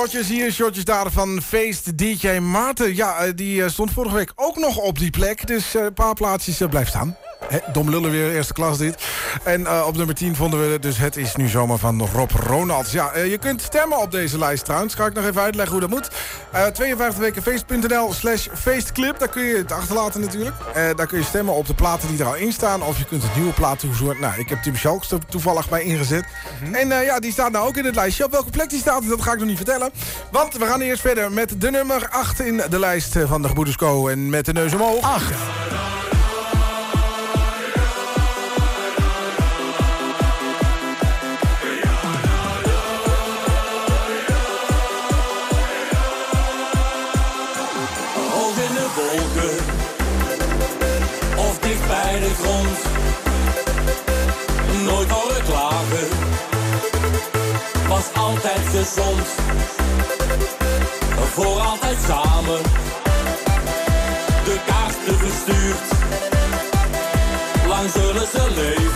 Shotjes hier, shotjes daar van Feest DJ Maarten. Ja, eh, die eh, stond vorige week ook nog op die plek. Dus eh, een paar plaatsjes blijft staan. Dom lullen weer, eerste klas dit. En op nummer 10 vonden we dus Het is nu zomaar van Rob Ronalds. Ja, je kunt stemmen op deze lijst trouwens. Ga ik nog even uitleggen hoe dat moet. Eh 52wekenfeest.nl slash feestclip. Daar kun je het achterlaten natuurlijk. Eh, daar kun je stemmen op de platen die er al in staan. Of je kunt het nieuwe plaat toevoegen. Nou, ik heb Tim Schalks er toevallig bij ingezet. En eh, ja, die staat nou ook in het lijstje. Op welke plek die staat, dat ga ik nog niet vertellen. Want we gaan eerst verder met de nummer 8 in de lijst eh, van de Gebroeders Co. En met de neus omhoog. 8. Was altijd gezond. Voor altijd samen de kaarten verstuurd. Lang zullen ze leven.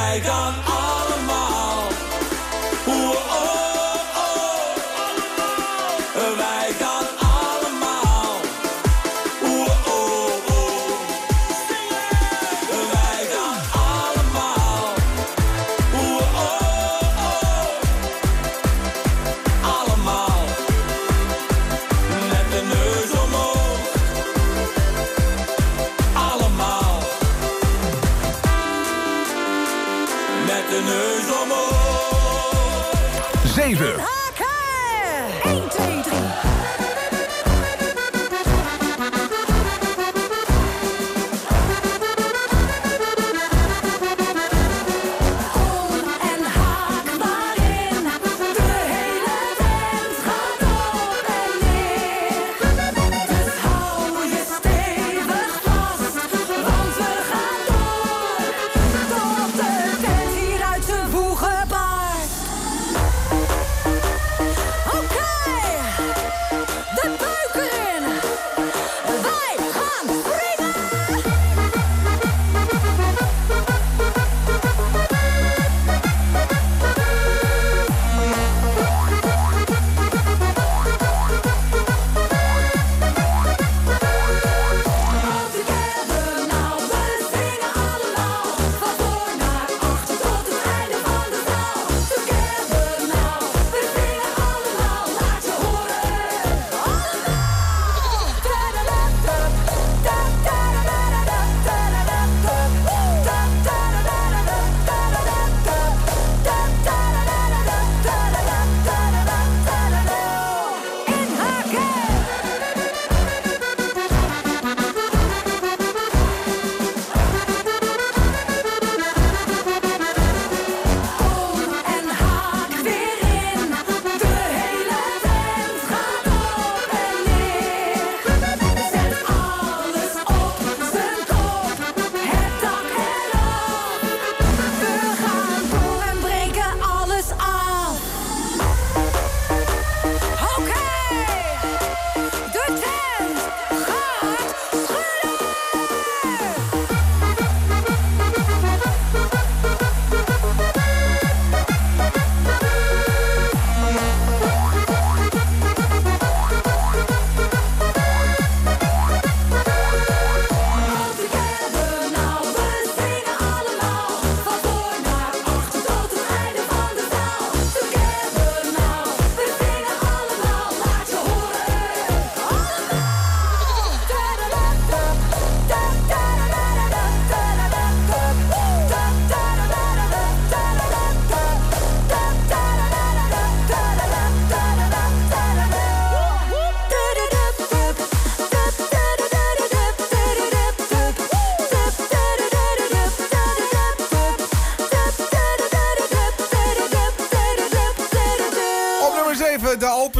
Wij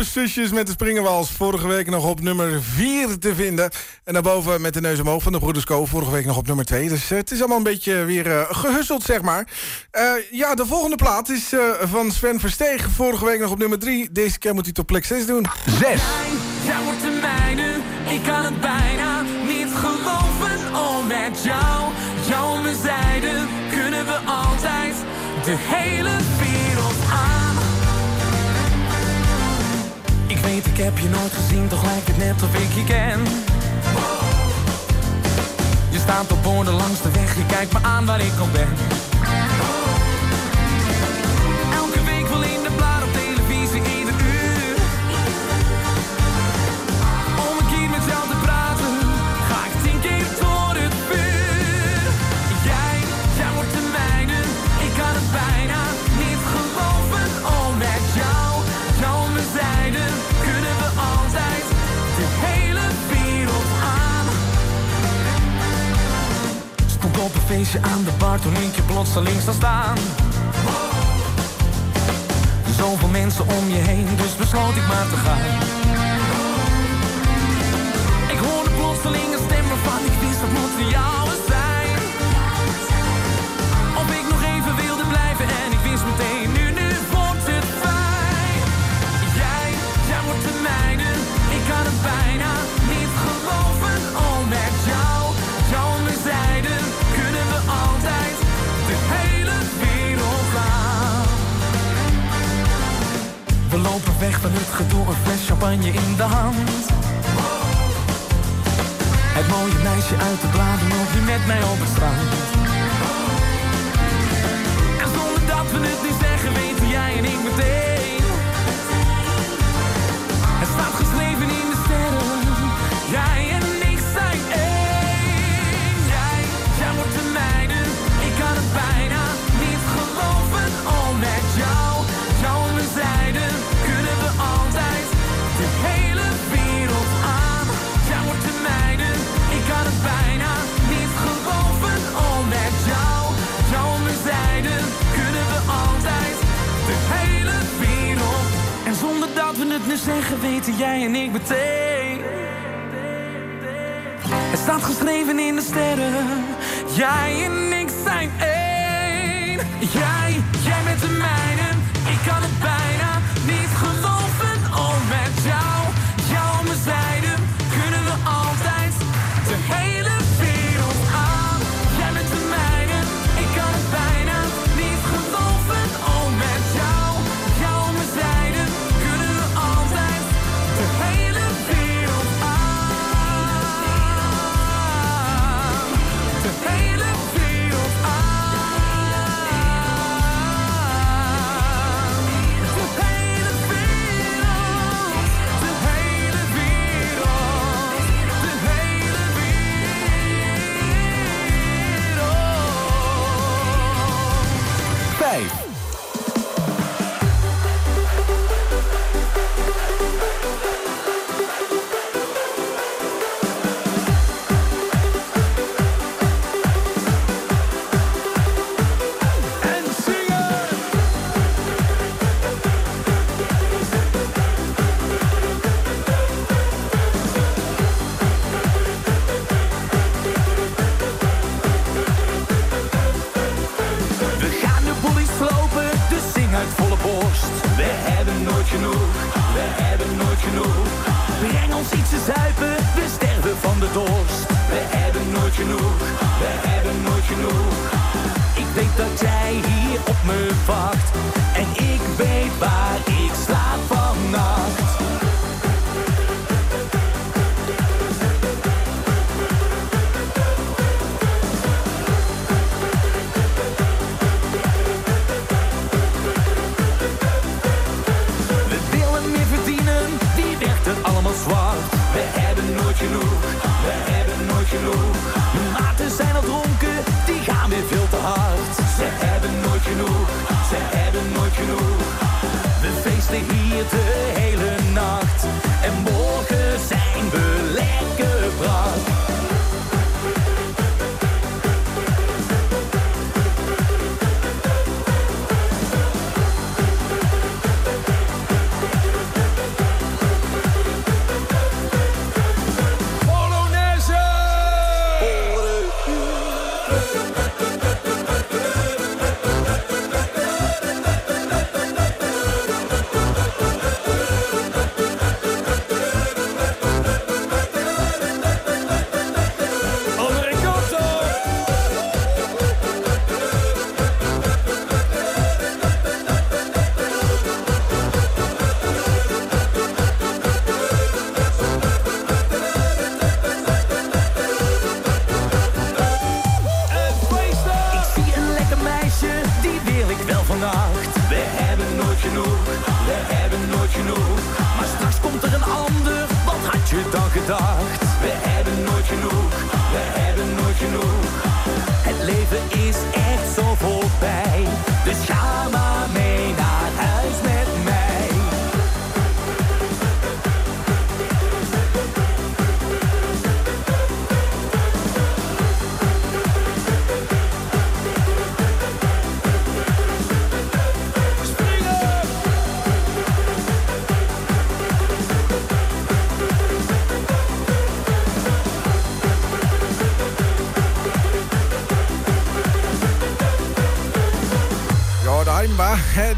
Alpenzusjes met de springenwals. Vorige week nog op nummer 4 te vinden. En daarboven met de neus omhoog van de Broeders Co. Vorige week nog op nummer 2. Dus eh, het is allemaal een beetje weer eh, gehusseld, zeg maar. Eh, ja, de volgende plaat is eh, van Sven Versteeg. Vorige week nog op nummer 3. Deze keer moet hij op plek 6 doen. 6. Jij wordt de mijne, ik kan het bijna niet geloven. Oh, met jou, jou aan mijn zijde, kunnen we altijd de hele wereld Ik heb je nooit gezien, toch lijkt het net of ik je ken. Je staat op borden langs de weg, je kijkt me aan waar ik al ben. Feestje aan de bar toen ik je plotseling zag staan. Zoveel mensen om je heen, dus besloot ik maar te gaan. Ik hoorde plotseling een stem waarvan ik wist dat moet van jou gedoe, een fles champagne in de hand. Het mooie meisje uit de bladen loopt nu met mij op het strand. En zonder dat we het nu zeggen, weten jij en ik meteen. Nu zeggen, weten jij en ik meteen. Het staat geschreven in de sterren. Jij en ik zijn één. Jij, jij met de mijne.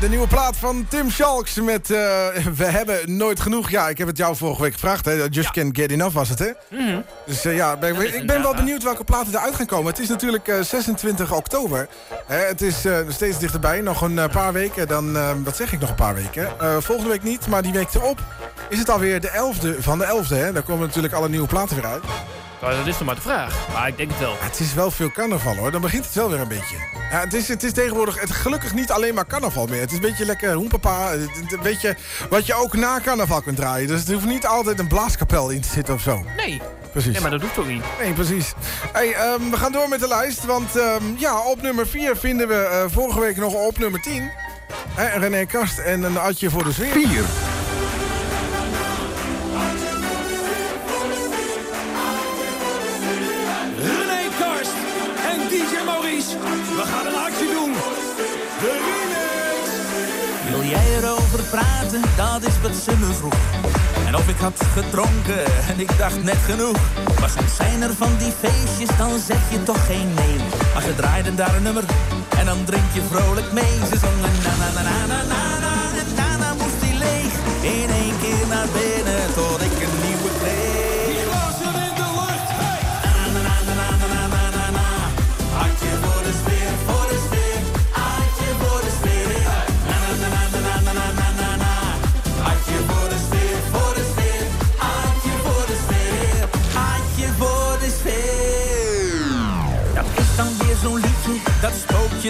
De nieuwe plaat van Tim Schalks met eh, We hebben nooit genoeg. Ja, ik heb het jou vorige week gevraagd. Hè? Just Can't Get Enough was het, hè? Dus eh, ja, ben- ik ben wel benieuwd welke platen eruit gaan komen. Het is natuurlijk eh, 26 oktober. Hè, het is eh, steeds dichterbij. Nog een eh, paar weken. Dan, eh, wat zeg ik nog een paar weken? Eh, volgende week niet, maar die week erop is het alweer de 11e van de 11e. Hè? Daar komen natuurlijk alle nieuwe platen weer uit. Nou, dat is nog maar de vraag. Maar ik denk het wel. Het is wel veel carnaval hoor. Dan begint het wel weer een beetje. Ja, het, is, het is tegenwoordig het, gelukkig niet alleen maar carnaval meer. Het is een beetje lekker hoempapa. Het- het- Een beetje wat je ook na carnaval kunt draaien. Dus er hoeft niet altijd een blaaskapel in te zitten of zo. Nee. Precies. Nee, maar dat hoeft ook niet. Nee, precies. Hey, ehm, we gaan door met de lijst. Want ehm, ja, op nummer 4 vinden we eh, vorige week nog op nummer 10. Hè, René Kast en een atje voor de sfeer. 4. Dat is wat ze me vroeg. En of ik had gedronken en ik dacht net genoeg. Maar soms zijn er van die feestjes, dan zeg je toch geen nee. Maar ze draaiden daar een nummer en dan drink je vrolijk mee. Ze zongen na na na na na na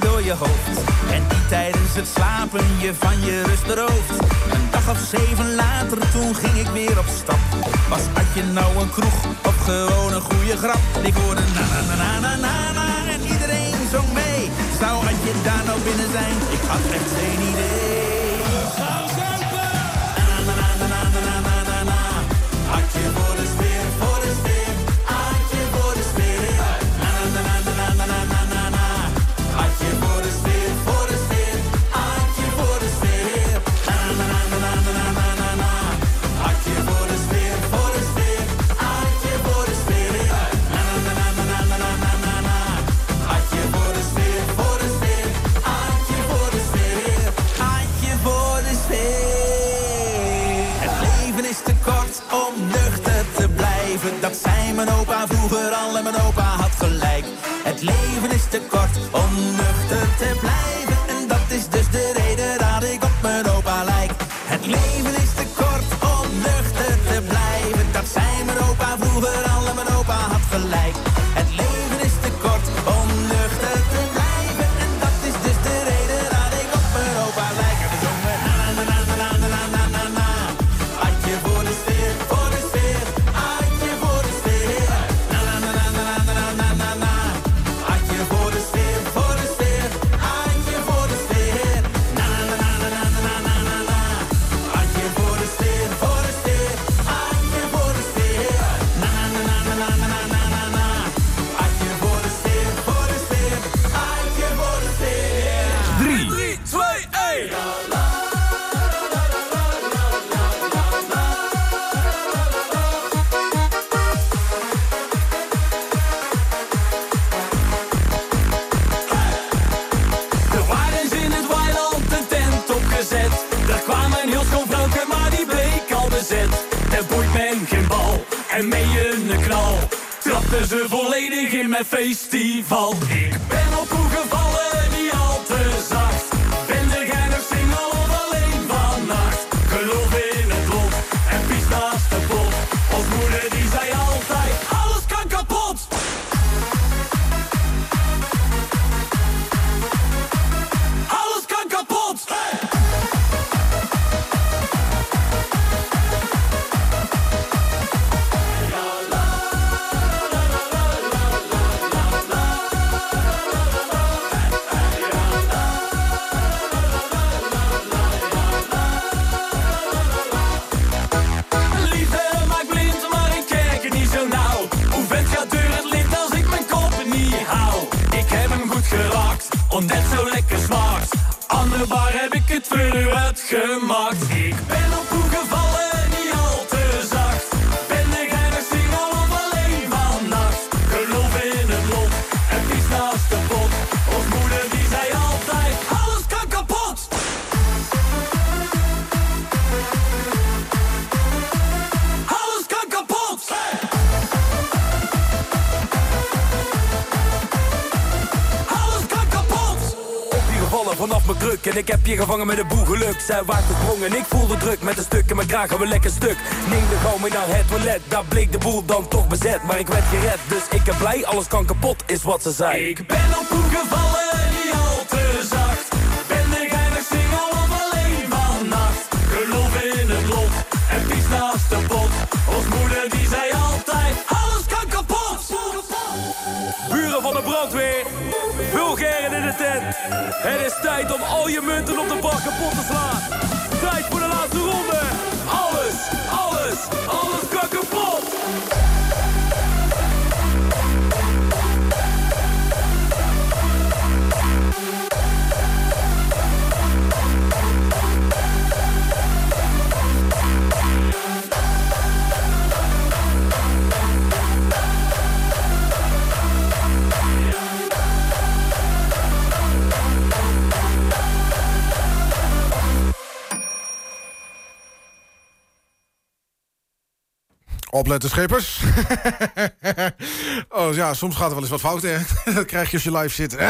door je hoofd. En die tijdens het slapen je van je rust berooft. Een dag of zeven later, toen ging ik weer op stap. Was had je nou een kroeg of gewoon een goede grap? Ik hoorde na na na na na na na en iedereen zong mee. Zou had je daar nou binnen zijn? Ik had echt geen idee. In kraag een lekker stuk. Neem de gauw mee naar het toilet, daar bleek de boel dan toch bezet. Maar ik werd gered, dus ik ben blij, alles kan kapot, is wat ze zei. Ik ben op hoe gevallen, niet al te zacht. Ben de geinig single of alleen vannacht. Geloof in het lot en pies naast de pot. Ons moeder die zei altijd, alles kan kapot! Buren van de brandweer, vulgairen in de tent. Het is tijd om al je munten op de bak kapot te slaan. Tijd voor de laatste ronde. Alles, alles, alles kan kapot. Opletten, schepers. oh ja, soms gaat er wel eens wat fout. Dat krijg je als je live zit.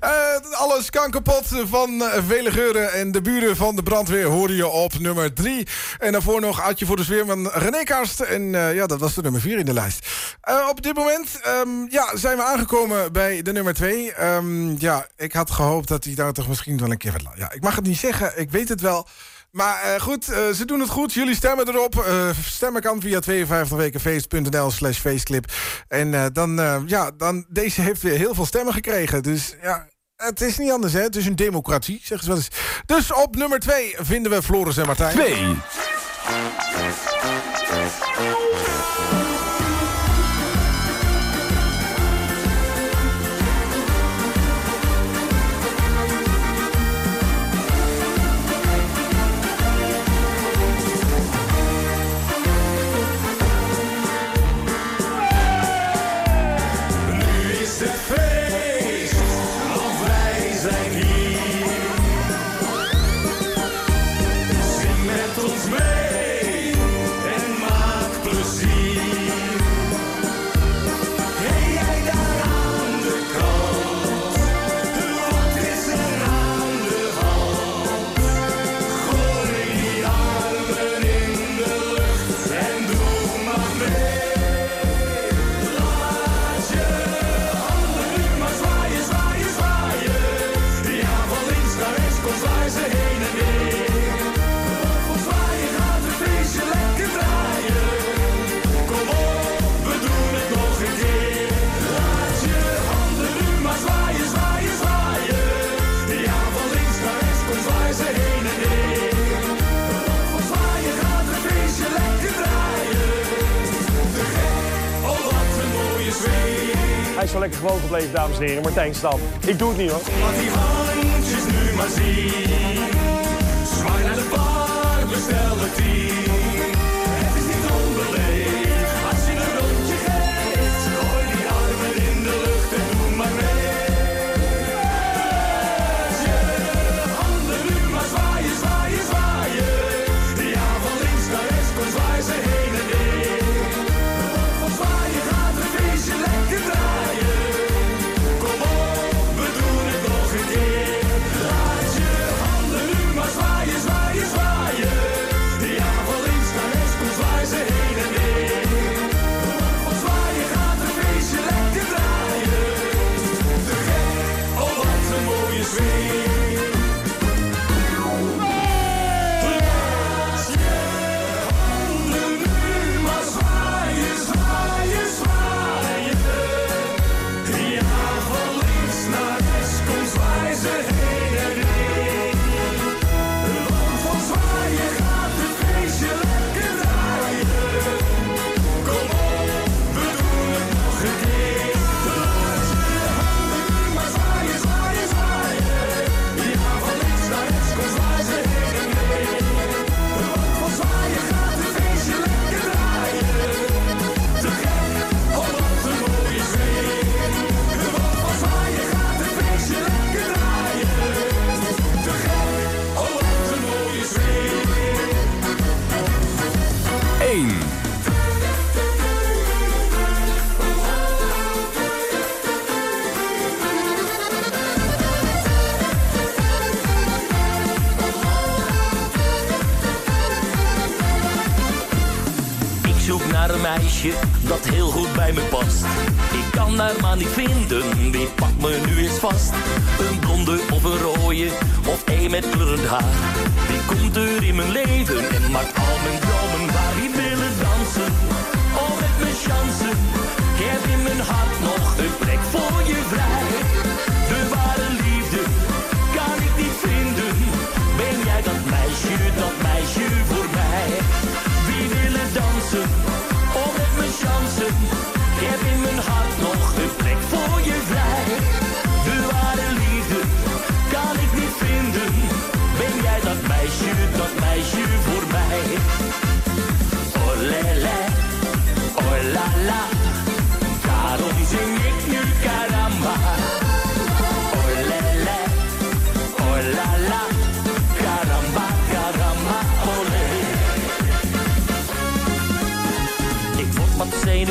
Eh, alles kan kapot van eh, vele geuren. En de buren van de brandweer horen je op nummer 3. En daarvoor nog Adje voor de sfeer van René Karst. En eh, ja, dat was de nummer 4 in de lijst. Op dit moment ehm, ja, zijn we aangekomen bij de nummer 2. ja, ik had gehoopt dat hij daar toch misschien wel een keer... wat- Ja, ik mag het niet zeggen, ik weet het wel... Maar eh, goed, eh, ze doen het goed. Jullie stemmen erop. Eh, stemmen kan via 52wekenfeest.nl slash feestclip. En dan, ja, dan, deze heeft weer heel veel stemmen gekregen. Dus ja, het is niet anders, hè. Het is een democratie, zeggen ze wel eens. Dus op nummer 2 vinden we Floris en Martijn. 2. Dames en heren. Martijn Stam. Ik doe het niet hoor. Laat die handjes nu maar zien. Zwaai naar de bar, bestel een tien. Haar. Wie komt er in mijn leven en maakt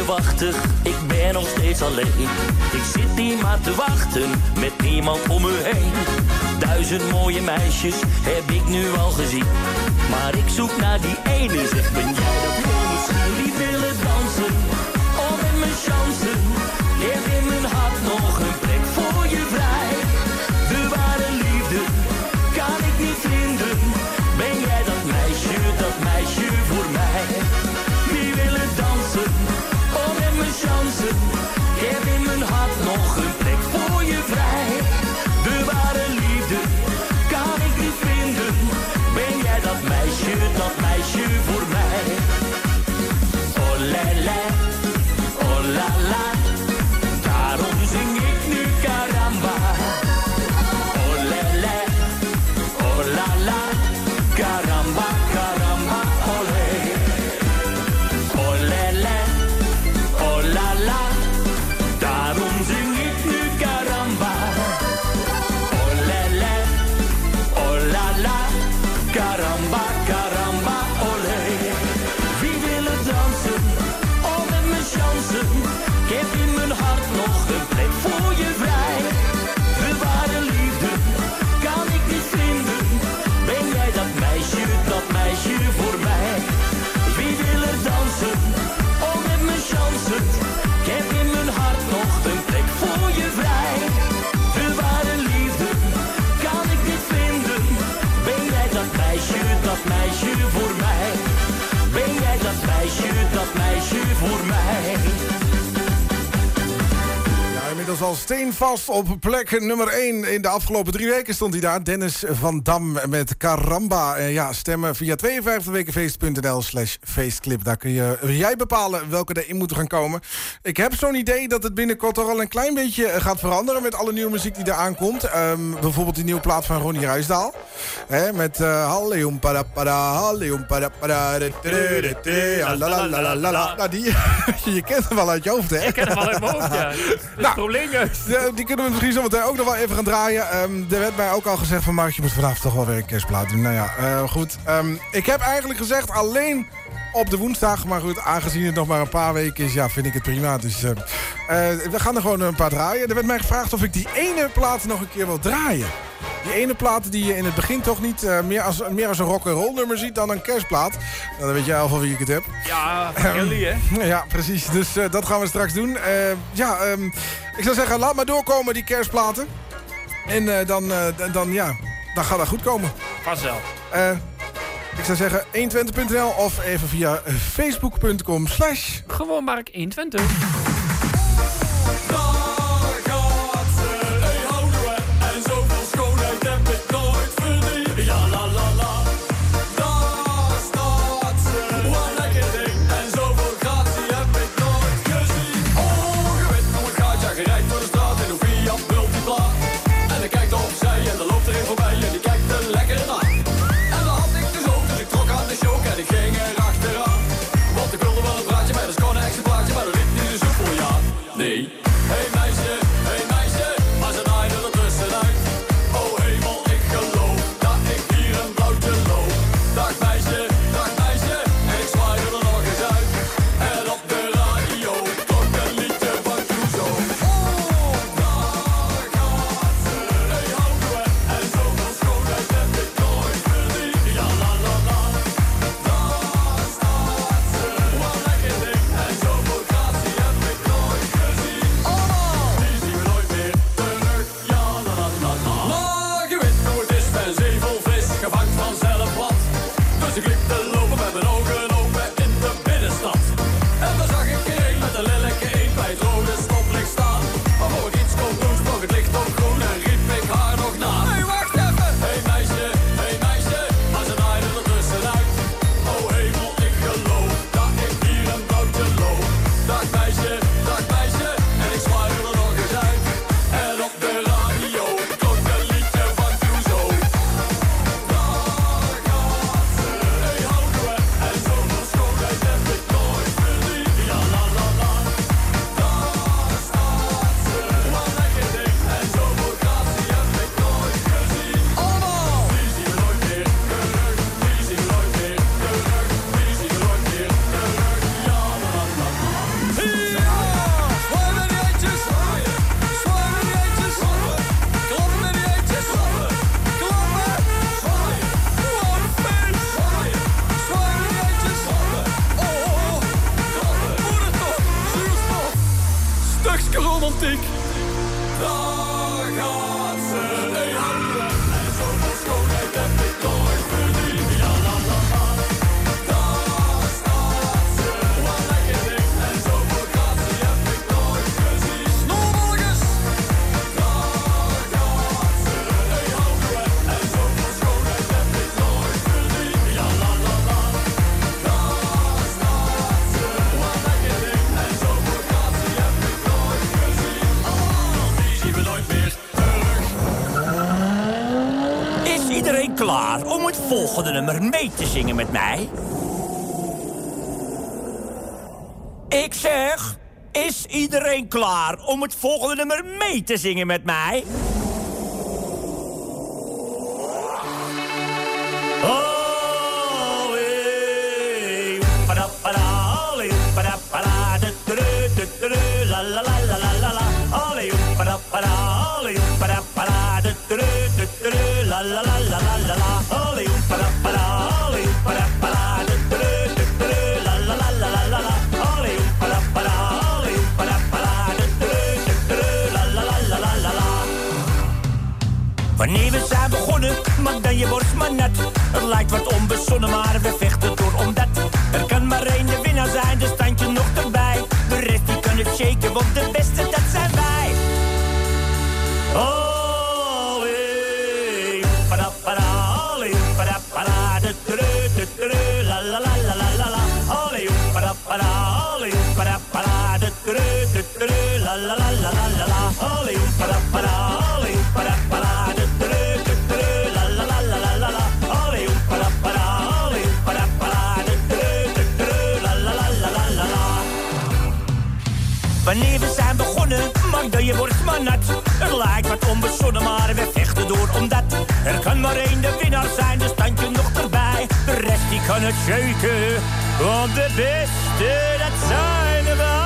zenuwachtig, ik ben nog steeds alleen. Ik zit hier maar te wachten, met niemand om me heen. Duizend mooie meisjes heb ik nu al gezien. Maar ik zoek naar die ene, zeg ben jij dat misschien? Inmiddels al steenvast op plek nummer 1. In de afgelopen drie weken stond hij daar. Dennis van Dam met Caramba. Eh, ja, stemmen via 52wekenfeest.nl slash feestclip. Daar kun je, jij bepalen welke erin moeten gaan komen. Ik heb zo'n idee dat het binnenkort toch al een klein beetje eh, gaat veranderen... met alle nieuwe muziek die eraan komt. Ehm, bijvoorbeeld die nieuwe plaat van Ronnie Ruisdaal. Hè, met uh, Halleum Halleum la. Nou, die, je kent hem wel uit je hoofd, hè? Ik ken hem wel uit mijn hoofd, ja. Is het probleem die kunnen we misschien zo meteen ook nog wel even gaan draaien. Ehm, er werd mij ook al gezegd van Mark, je moet vanavond toch wel weer een kerstplaat doen. Nou ja, eh, goed. Ehm, ik heb eigenlijk gezegd alleen op de woensdag. Maar goed, aangezien het nog maar een paar weken is, ja, vind ik het prima. Dus eh, eh, we gaan er gewoon een paar draaien. Er werd mij gevraagd of ik die ene plaat nog een keer wil draaien. Die ene plaat die je in het begin toch niet eh, meer, als, meer als een rock'n'roll nummer ziet dan een kerstplaat. Nou, dan weet jij al van wie ik het heb. Ja, jullie hè. Ja, precies. Dus eh, dat gaan we straks doen. Eh, ja, ehm, ik zou zeggen, laat maar doorkomen, die kerstplaten. En eh, dan, eh, dan, ja, dan gaat dat goed komen. Vanzelf. Eh, ik zou zeggen 120.nl of even via facebook.com slash... Gewoon Mark 120. Volgende nummer mee te zingen met mij? Ik zeg, is iedereen klaar om het volgende nummer mee te zingen met mij? Wanneer we zijn begonnen, maak dan je borst maar nat. Het lijkt wat onbezonnen, maar we vechten door omdat er kan maar één de winnaar zijn, dus stand je nog erbij. De rest die kan het shaken, want de beste dat zijn wij.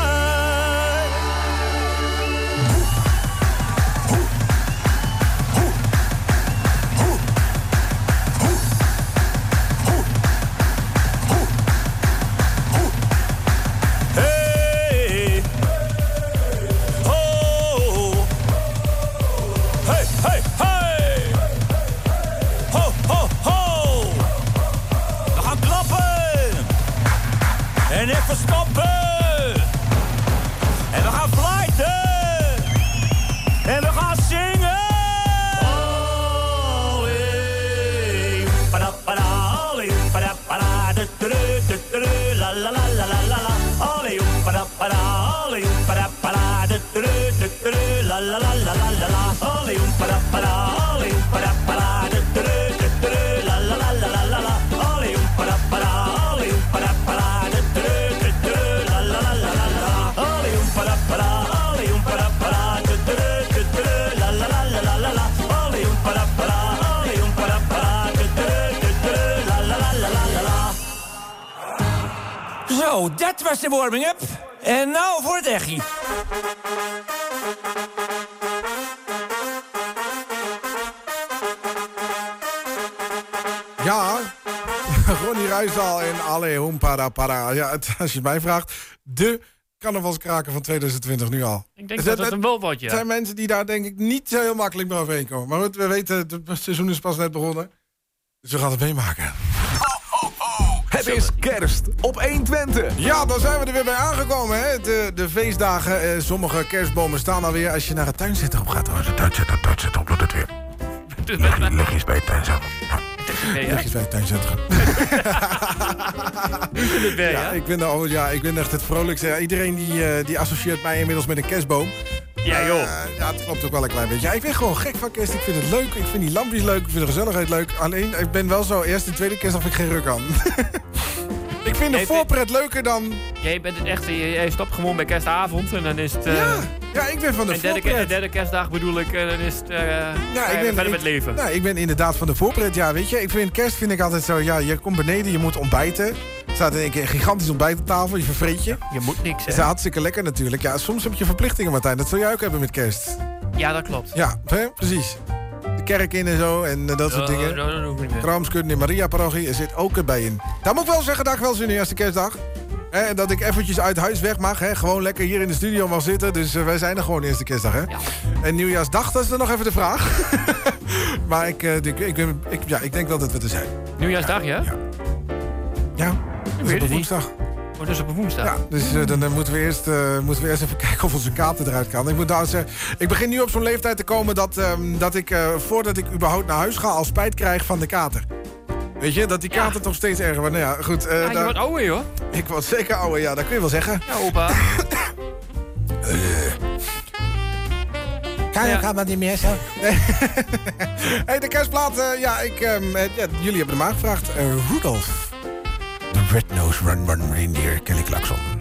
De warming-up. En nou voor het echie. Ja, Ronnie Ruijsdaal en Alle Hompara Para. Ja, het, als je het mij vraagt, de carnavalskraker van 2020 nu al. Ik denk dat het een wel wordt, ja. Er zijn mensen die daar denk ik niet zo heel makkelijk meer overheen komen. Maar goed, we weten, het seizoen is pas net begonnen. Dus we gaan het meemaken. Het is kerst op 120. Ja, dan zijn we er weer bij aangekomen. Hè? De, de feestdagen, eh, sommige kerstbomen staan alweer. Als je naar het tuincentrum gaat, hoor. Het tuincentrum, het tuincentrum doet het weer. Lig eens bij het tuincentrum. Ja. Lig eens bij het tuincentrum. Ja, ik ben, oh, ja, ik ben echt het vrolijkste. Ja, Iedereen die, eh, die associeert mij inmiddels met een kerstboom. Ja, joh. Eh, ja, het klopt ook wel een klein beetje. Ja, ik ben gewoon gek van kerst. Ik vind het leuk. Ik vind die lampjes leuk. Ik vind de gezelligheid leuk. Alleen, ik ben wel zo. Eerst en tweede kerst heb ik geen ruk aan. ik vind de voorpret leuker dan... Jij bent het echt, jij stopt gewoon bij kerstavond en dan is het... eh, Ja, ja, ik ben van de en derde, voorpret. ke- derde kerstdag bedoel ik, en dan is het... eh Ja, ik je ben, verder ik, met leven. Nou, ik ben inderdaad van de voorpret. Ja, weet je, ik vind kerst vind ik altijd zo. Ja, je komt beneden, je moet ontbijten. Er staat in één keer een gigantisch ontbijt op tafel. Je vervreet je. Je moet niks, hè? is hartstikke lekker natuurlijk. Ja, soms heb je verplichtingen, Martijn. Dat zul jij ook hebben met kerst. Ja, dat klopt. Ja, hè? precies. De kerk in en zo en eh, dat soort Ja, dingen. meer. Kraamskudden in Maria-parochie, er zit ook erbij in. Daar moet ik wel zeggen dat ik wel zin in eerste kerstdag. Hè, en dat ik eventjes uit huis weg mag. Hè, gewoon lekker hier in de studio mag zitten. Dus eh, wij zijn er gewoon eerste kerstdag. Hè? En nieuwjaarsdag, dat is dan nog even de vraag. maar ik, eh, ik, ben- ik, ja, ik denk wel dat we er zijn. Nieuwjaarsdag, ja? Ja, Weet op woensdag. Oh, dus op een woensdag. Ja, dus eh, dan, eh, moeten, we eerst, eh, moeten we eerst even kijken of onze kaart eruit kan. Ik moet nou zeggen, ik begin nu op zo'n leeftijd te komen dat, ehm, dat ik voordat ik überhaupt naar huis ga, al spijt krijg van de kater. Weet je, dat die kater toch steeds erger wordt. Nou ja, goed. ja, je wordt ouder, joh. Ik word zeker ouder, ja, dat kun je wel zeggen. Ja, opa. Kan ja. gaat maar niet meer zo. hey, de kerstplaat, ja, ik, ehm, jullie hebben hem aangevraagd. Rudolf. Red Nose Run Run Reindeer Kelly Clarkson.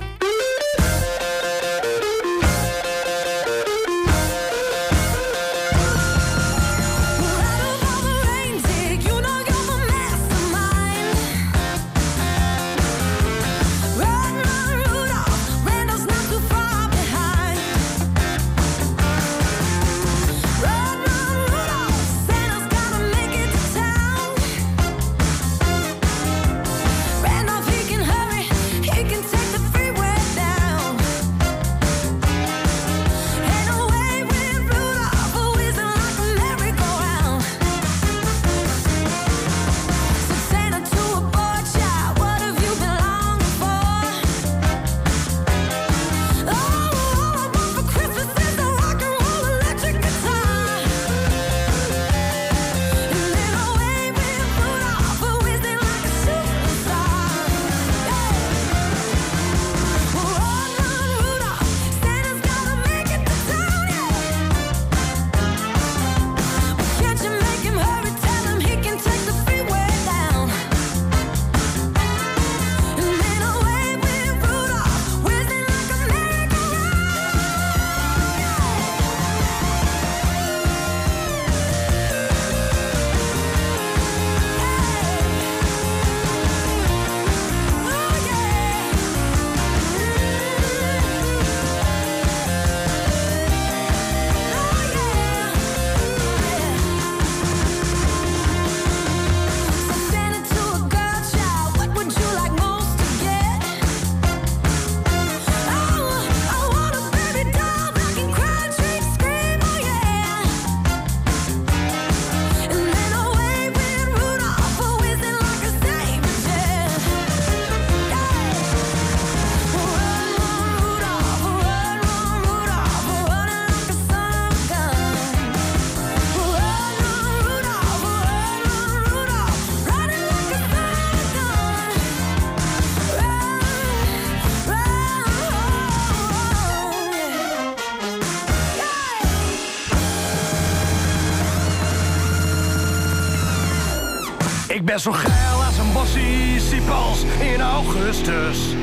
zo geil als een bossie sipals in augustus.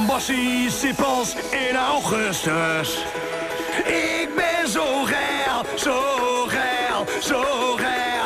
een bossie sipals in augustus. Ik ben zo geil, zo geil, zo geil.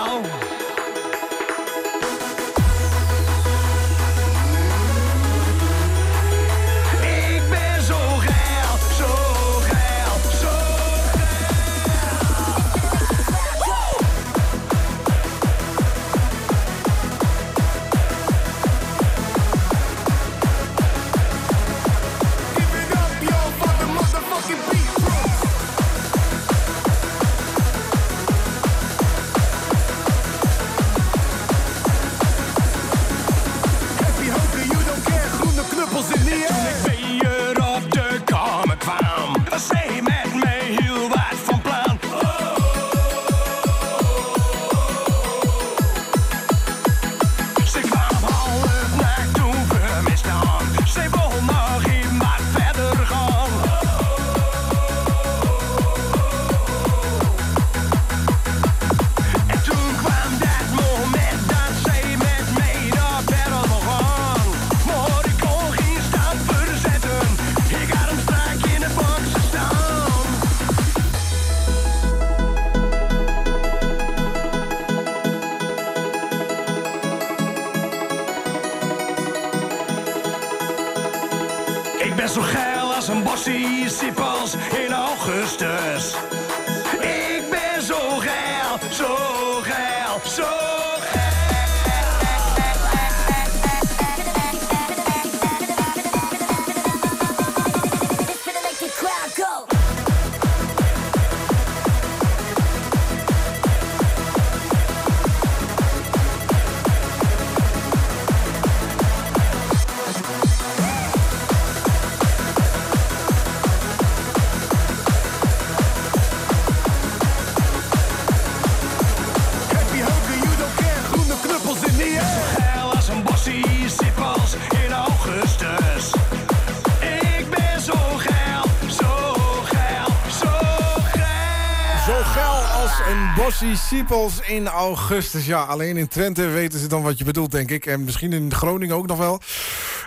Bossie siepels in augustus. Ja, alleen in Twente weten ze dan wat je bedoelt, denk ik. En misschien in Groningen ook nog wel.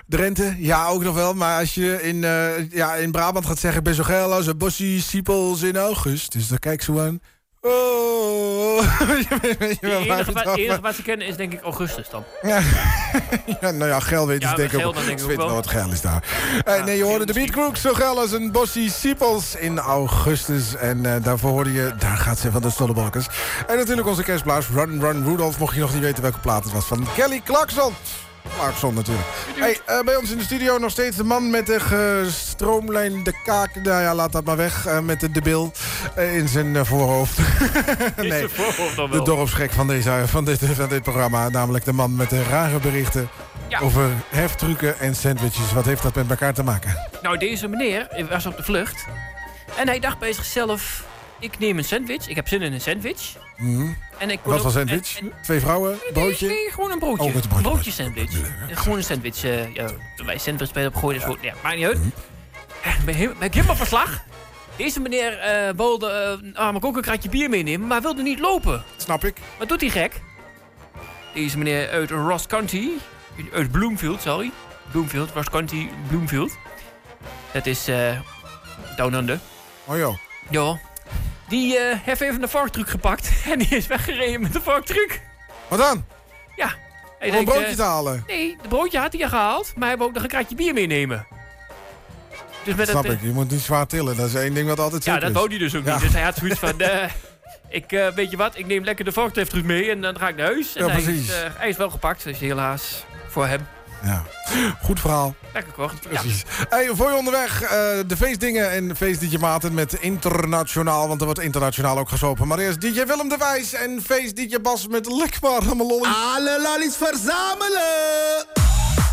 Drenthe, ja, ook nog wel. Maar als je in, eh, ja, in Brabant gaat zeggen... ben zo geil als een bossie siepels in augustus... dan kijk zo aan... Oh, weet, weet je Het enige, wat- ze kennen is denk ik augustus dan. Ja. ja, nou ja, geil weten Ja, denk ik ook. denk ik wel wat geil is daar. Eh, nee, je hoorde de Beat Crooks zo geil als een bossie siepels in augustus. En eh, daarvoor hoorde je, daar gaat ze van de Stollebalkers. En natuurlijk onze kerstblaas Run Run Rudolph. Mocht je nog niet weten welke plaat het was van Kelly Clarkson. Clarkson natuurlijk. Hey, eh, bij ons in de studio nog steeds de man met de gestroomlijnde kaak. Nou ja, laat dat maar weg. eh, met de debil eh, in zijn voorhoofd. nee, zijn voorhoofd dan de wel. dorpsgek van, deze, van, dit, van dit programma. Namelijk de man met de rare berichten Ja. over heftrucken en sandwiches. Wat heeft dat met elkaar te maken? Nou, deze meneer was op de vlucht. En hij dacht bij zichzelf... Ik neem een sandwich. Ik heb zin in een sandwich. Mhm. En ik kon Wat voor sandwich? en- en- Twee vrouwen? Broodje? Nee, gewoon een broodje. Oh, met een broodje. broodje sandwich. Gewoon een sandwich. eh ja, wij sandwich bij gegooid. Dus goed, ja, maakt niet uit. Eh, Ben, ik helemaal verslag. Deze meneer eh wilde eh, namelijk ook een kratje bier meenemen, maar wilde niet lopen. Snap ik. Wat doet hij gek? Deze meneer uit Ross County, uit Bloomfield, sorry. Bloomfield, Ross County, Bloomfield. Dat is eh down under. Oh joh. Ja. Die eh, heeft even een vorktruc gepakt en die is weggereden met de vorktruc. Wat dan? Ja. Hij Om een broodje eh, te halen? Nee, de broodje had hij al gehaald, maar hij wou ook nog een kratje bier meenemen. Dus met Snap het, eh, ik. Je moet niet zwaar tillen. Dat is één ding wat altijd Ja, zeker dat wou hij dus ook Ja. niet. Dus hij had zoiets van... ik, weet je wat, ik neem lekker de vorklift mee en dan ga ik naar huis. En Ja, hij, precies. Is, hij is wel gepakt, dus helaas voor hem. Ja. Goed verhaal. Lekker kort. Precies. Hey, voor je onderweg, eh, de feestdingen en feest Maarten met internationaal, want er wordt internationaal ook gesopen. Maar eerst DJ Willem de Wijs en feest DJ Bas met Lekbaar lolly. Alle lollies verzamelen!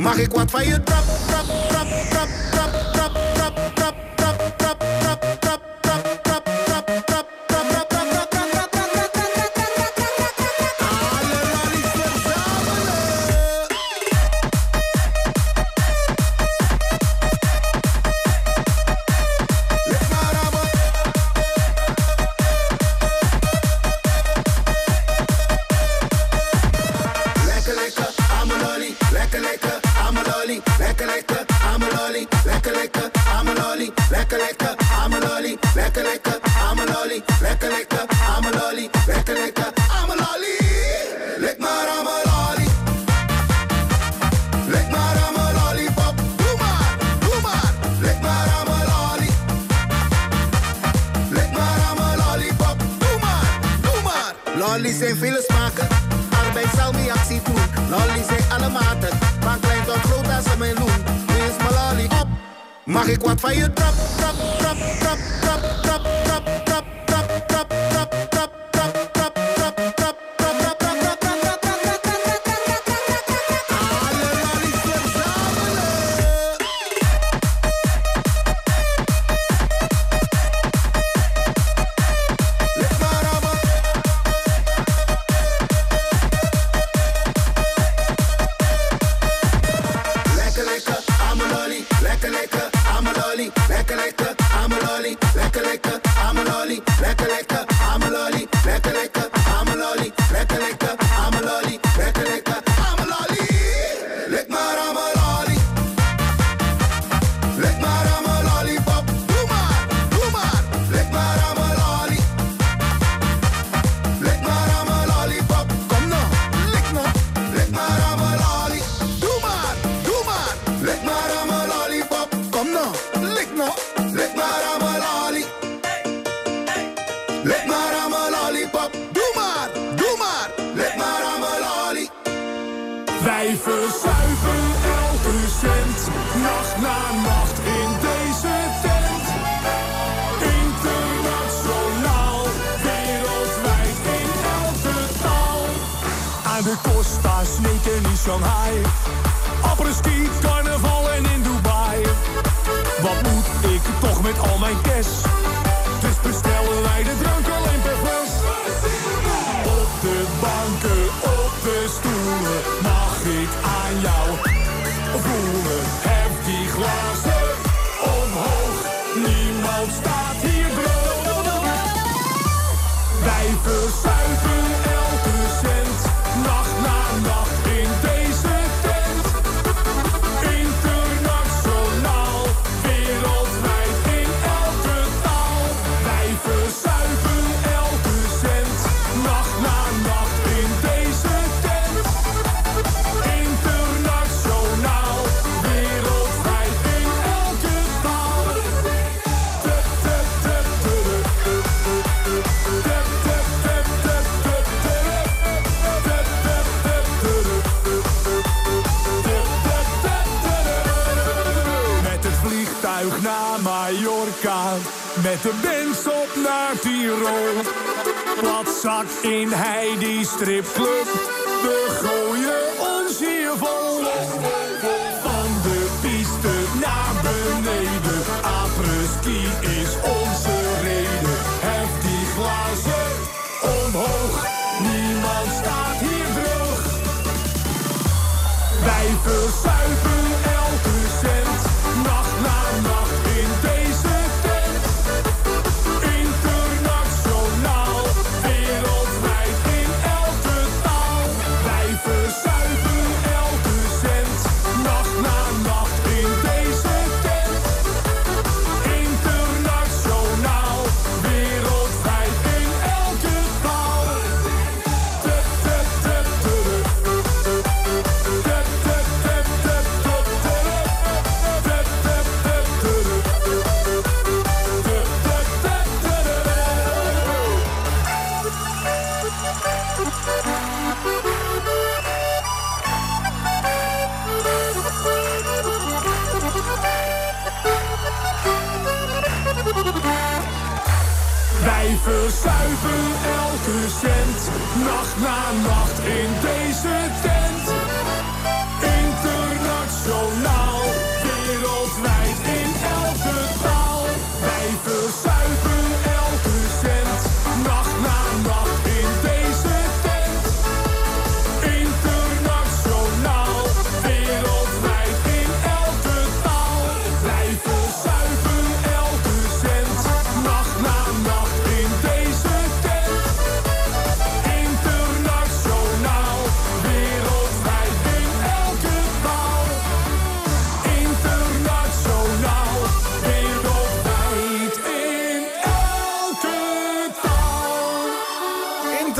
Mag ik wat van je? Trap, trap, trap, Blijven zuiver elke cent, nacht na nacht in deze tent. Internationaal, wereldwijd in elke taal. Aan de Costa, sneaken in Shanghai. Apperski, carnaval en in Dubai. Wat moet ik toch met al mijn cash? Dus bestellen wij de drank Met de Benz op naar Tirol. Platzak in Heidi stripclub. We gooien ons hier vol. Van de piste naar beneden. Apres-ski is onze reden. Hef die glazen omhoog. Niemand staat hier droog. Wij verzuipen nacht na nacht in deze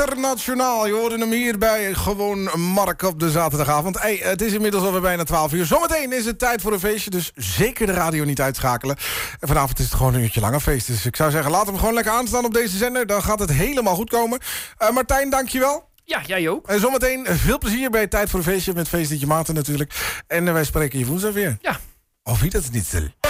Internationaal, je hoorde hem hier bij gewoon Mark op de zaterdagavond. Hey, het is inmiddels alweer bijna 12 uur. Zometeen is het tijd voor een feestje, dus zeker de radio niet uitschakelen. En vanavond is het gewoon een uurtje langer feest. Dus ik zou zeggen, laat hem gewoon lekker aanstaan op deze zender. Dan gaat het helemaal goed komen. Eh, Martijn, dankjewel. Ja, jij ook. En zometeen veel plezier bij Tijd voor een Feestje met Feestliedje Maarten natuurlijk. En eh, wij spreken je woensdag weer. Ja. Of wie dat is niet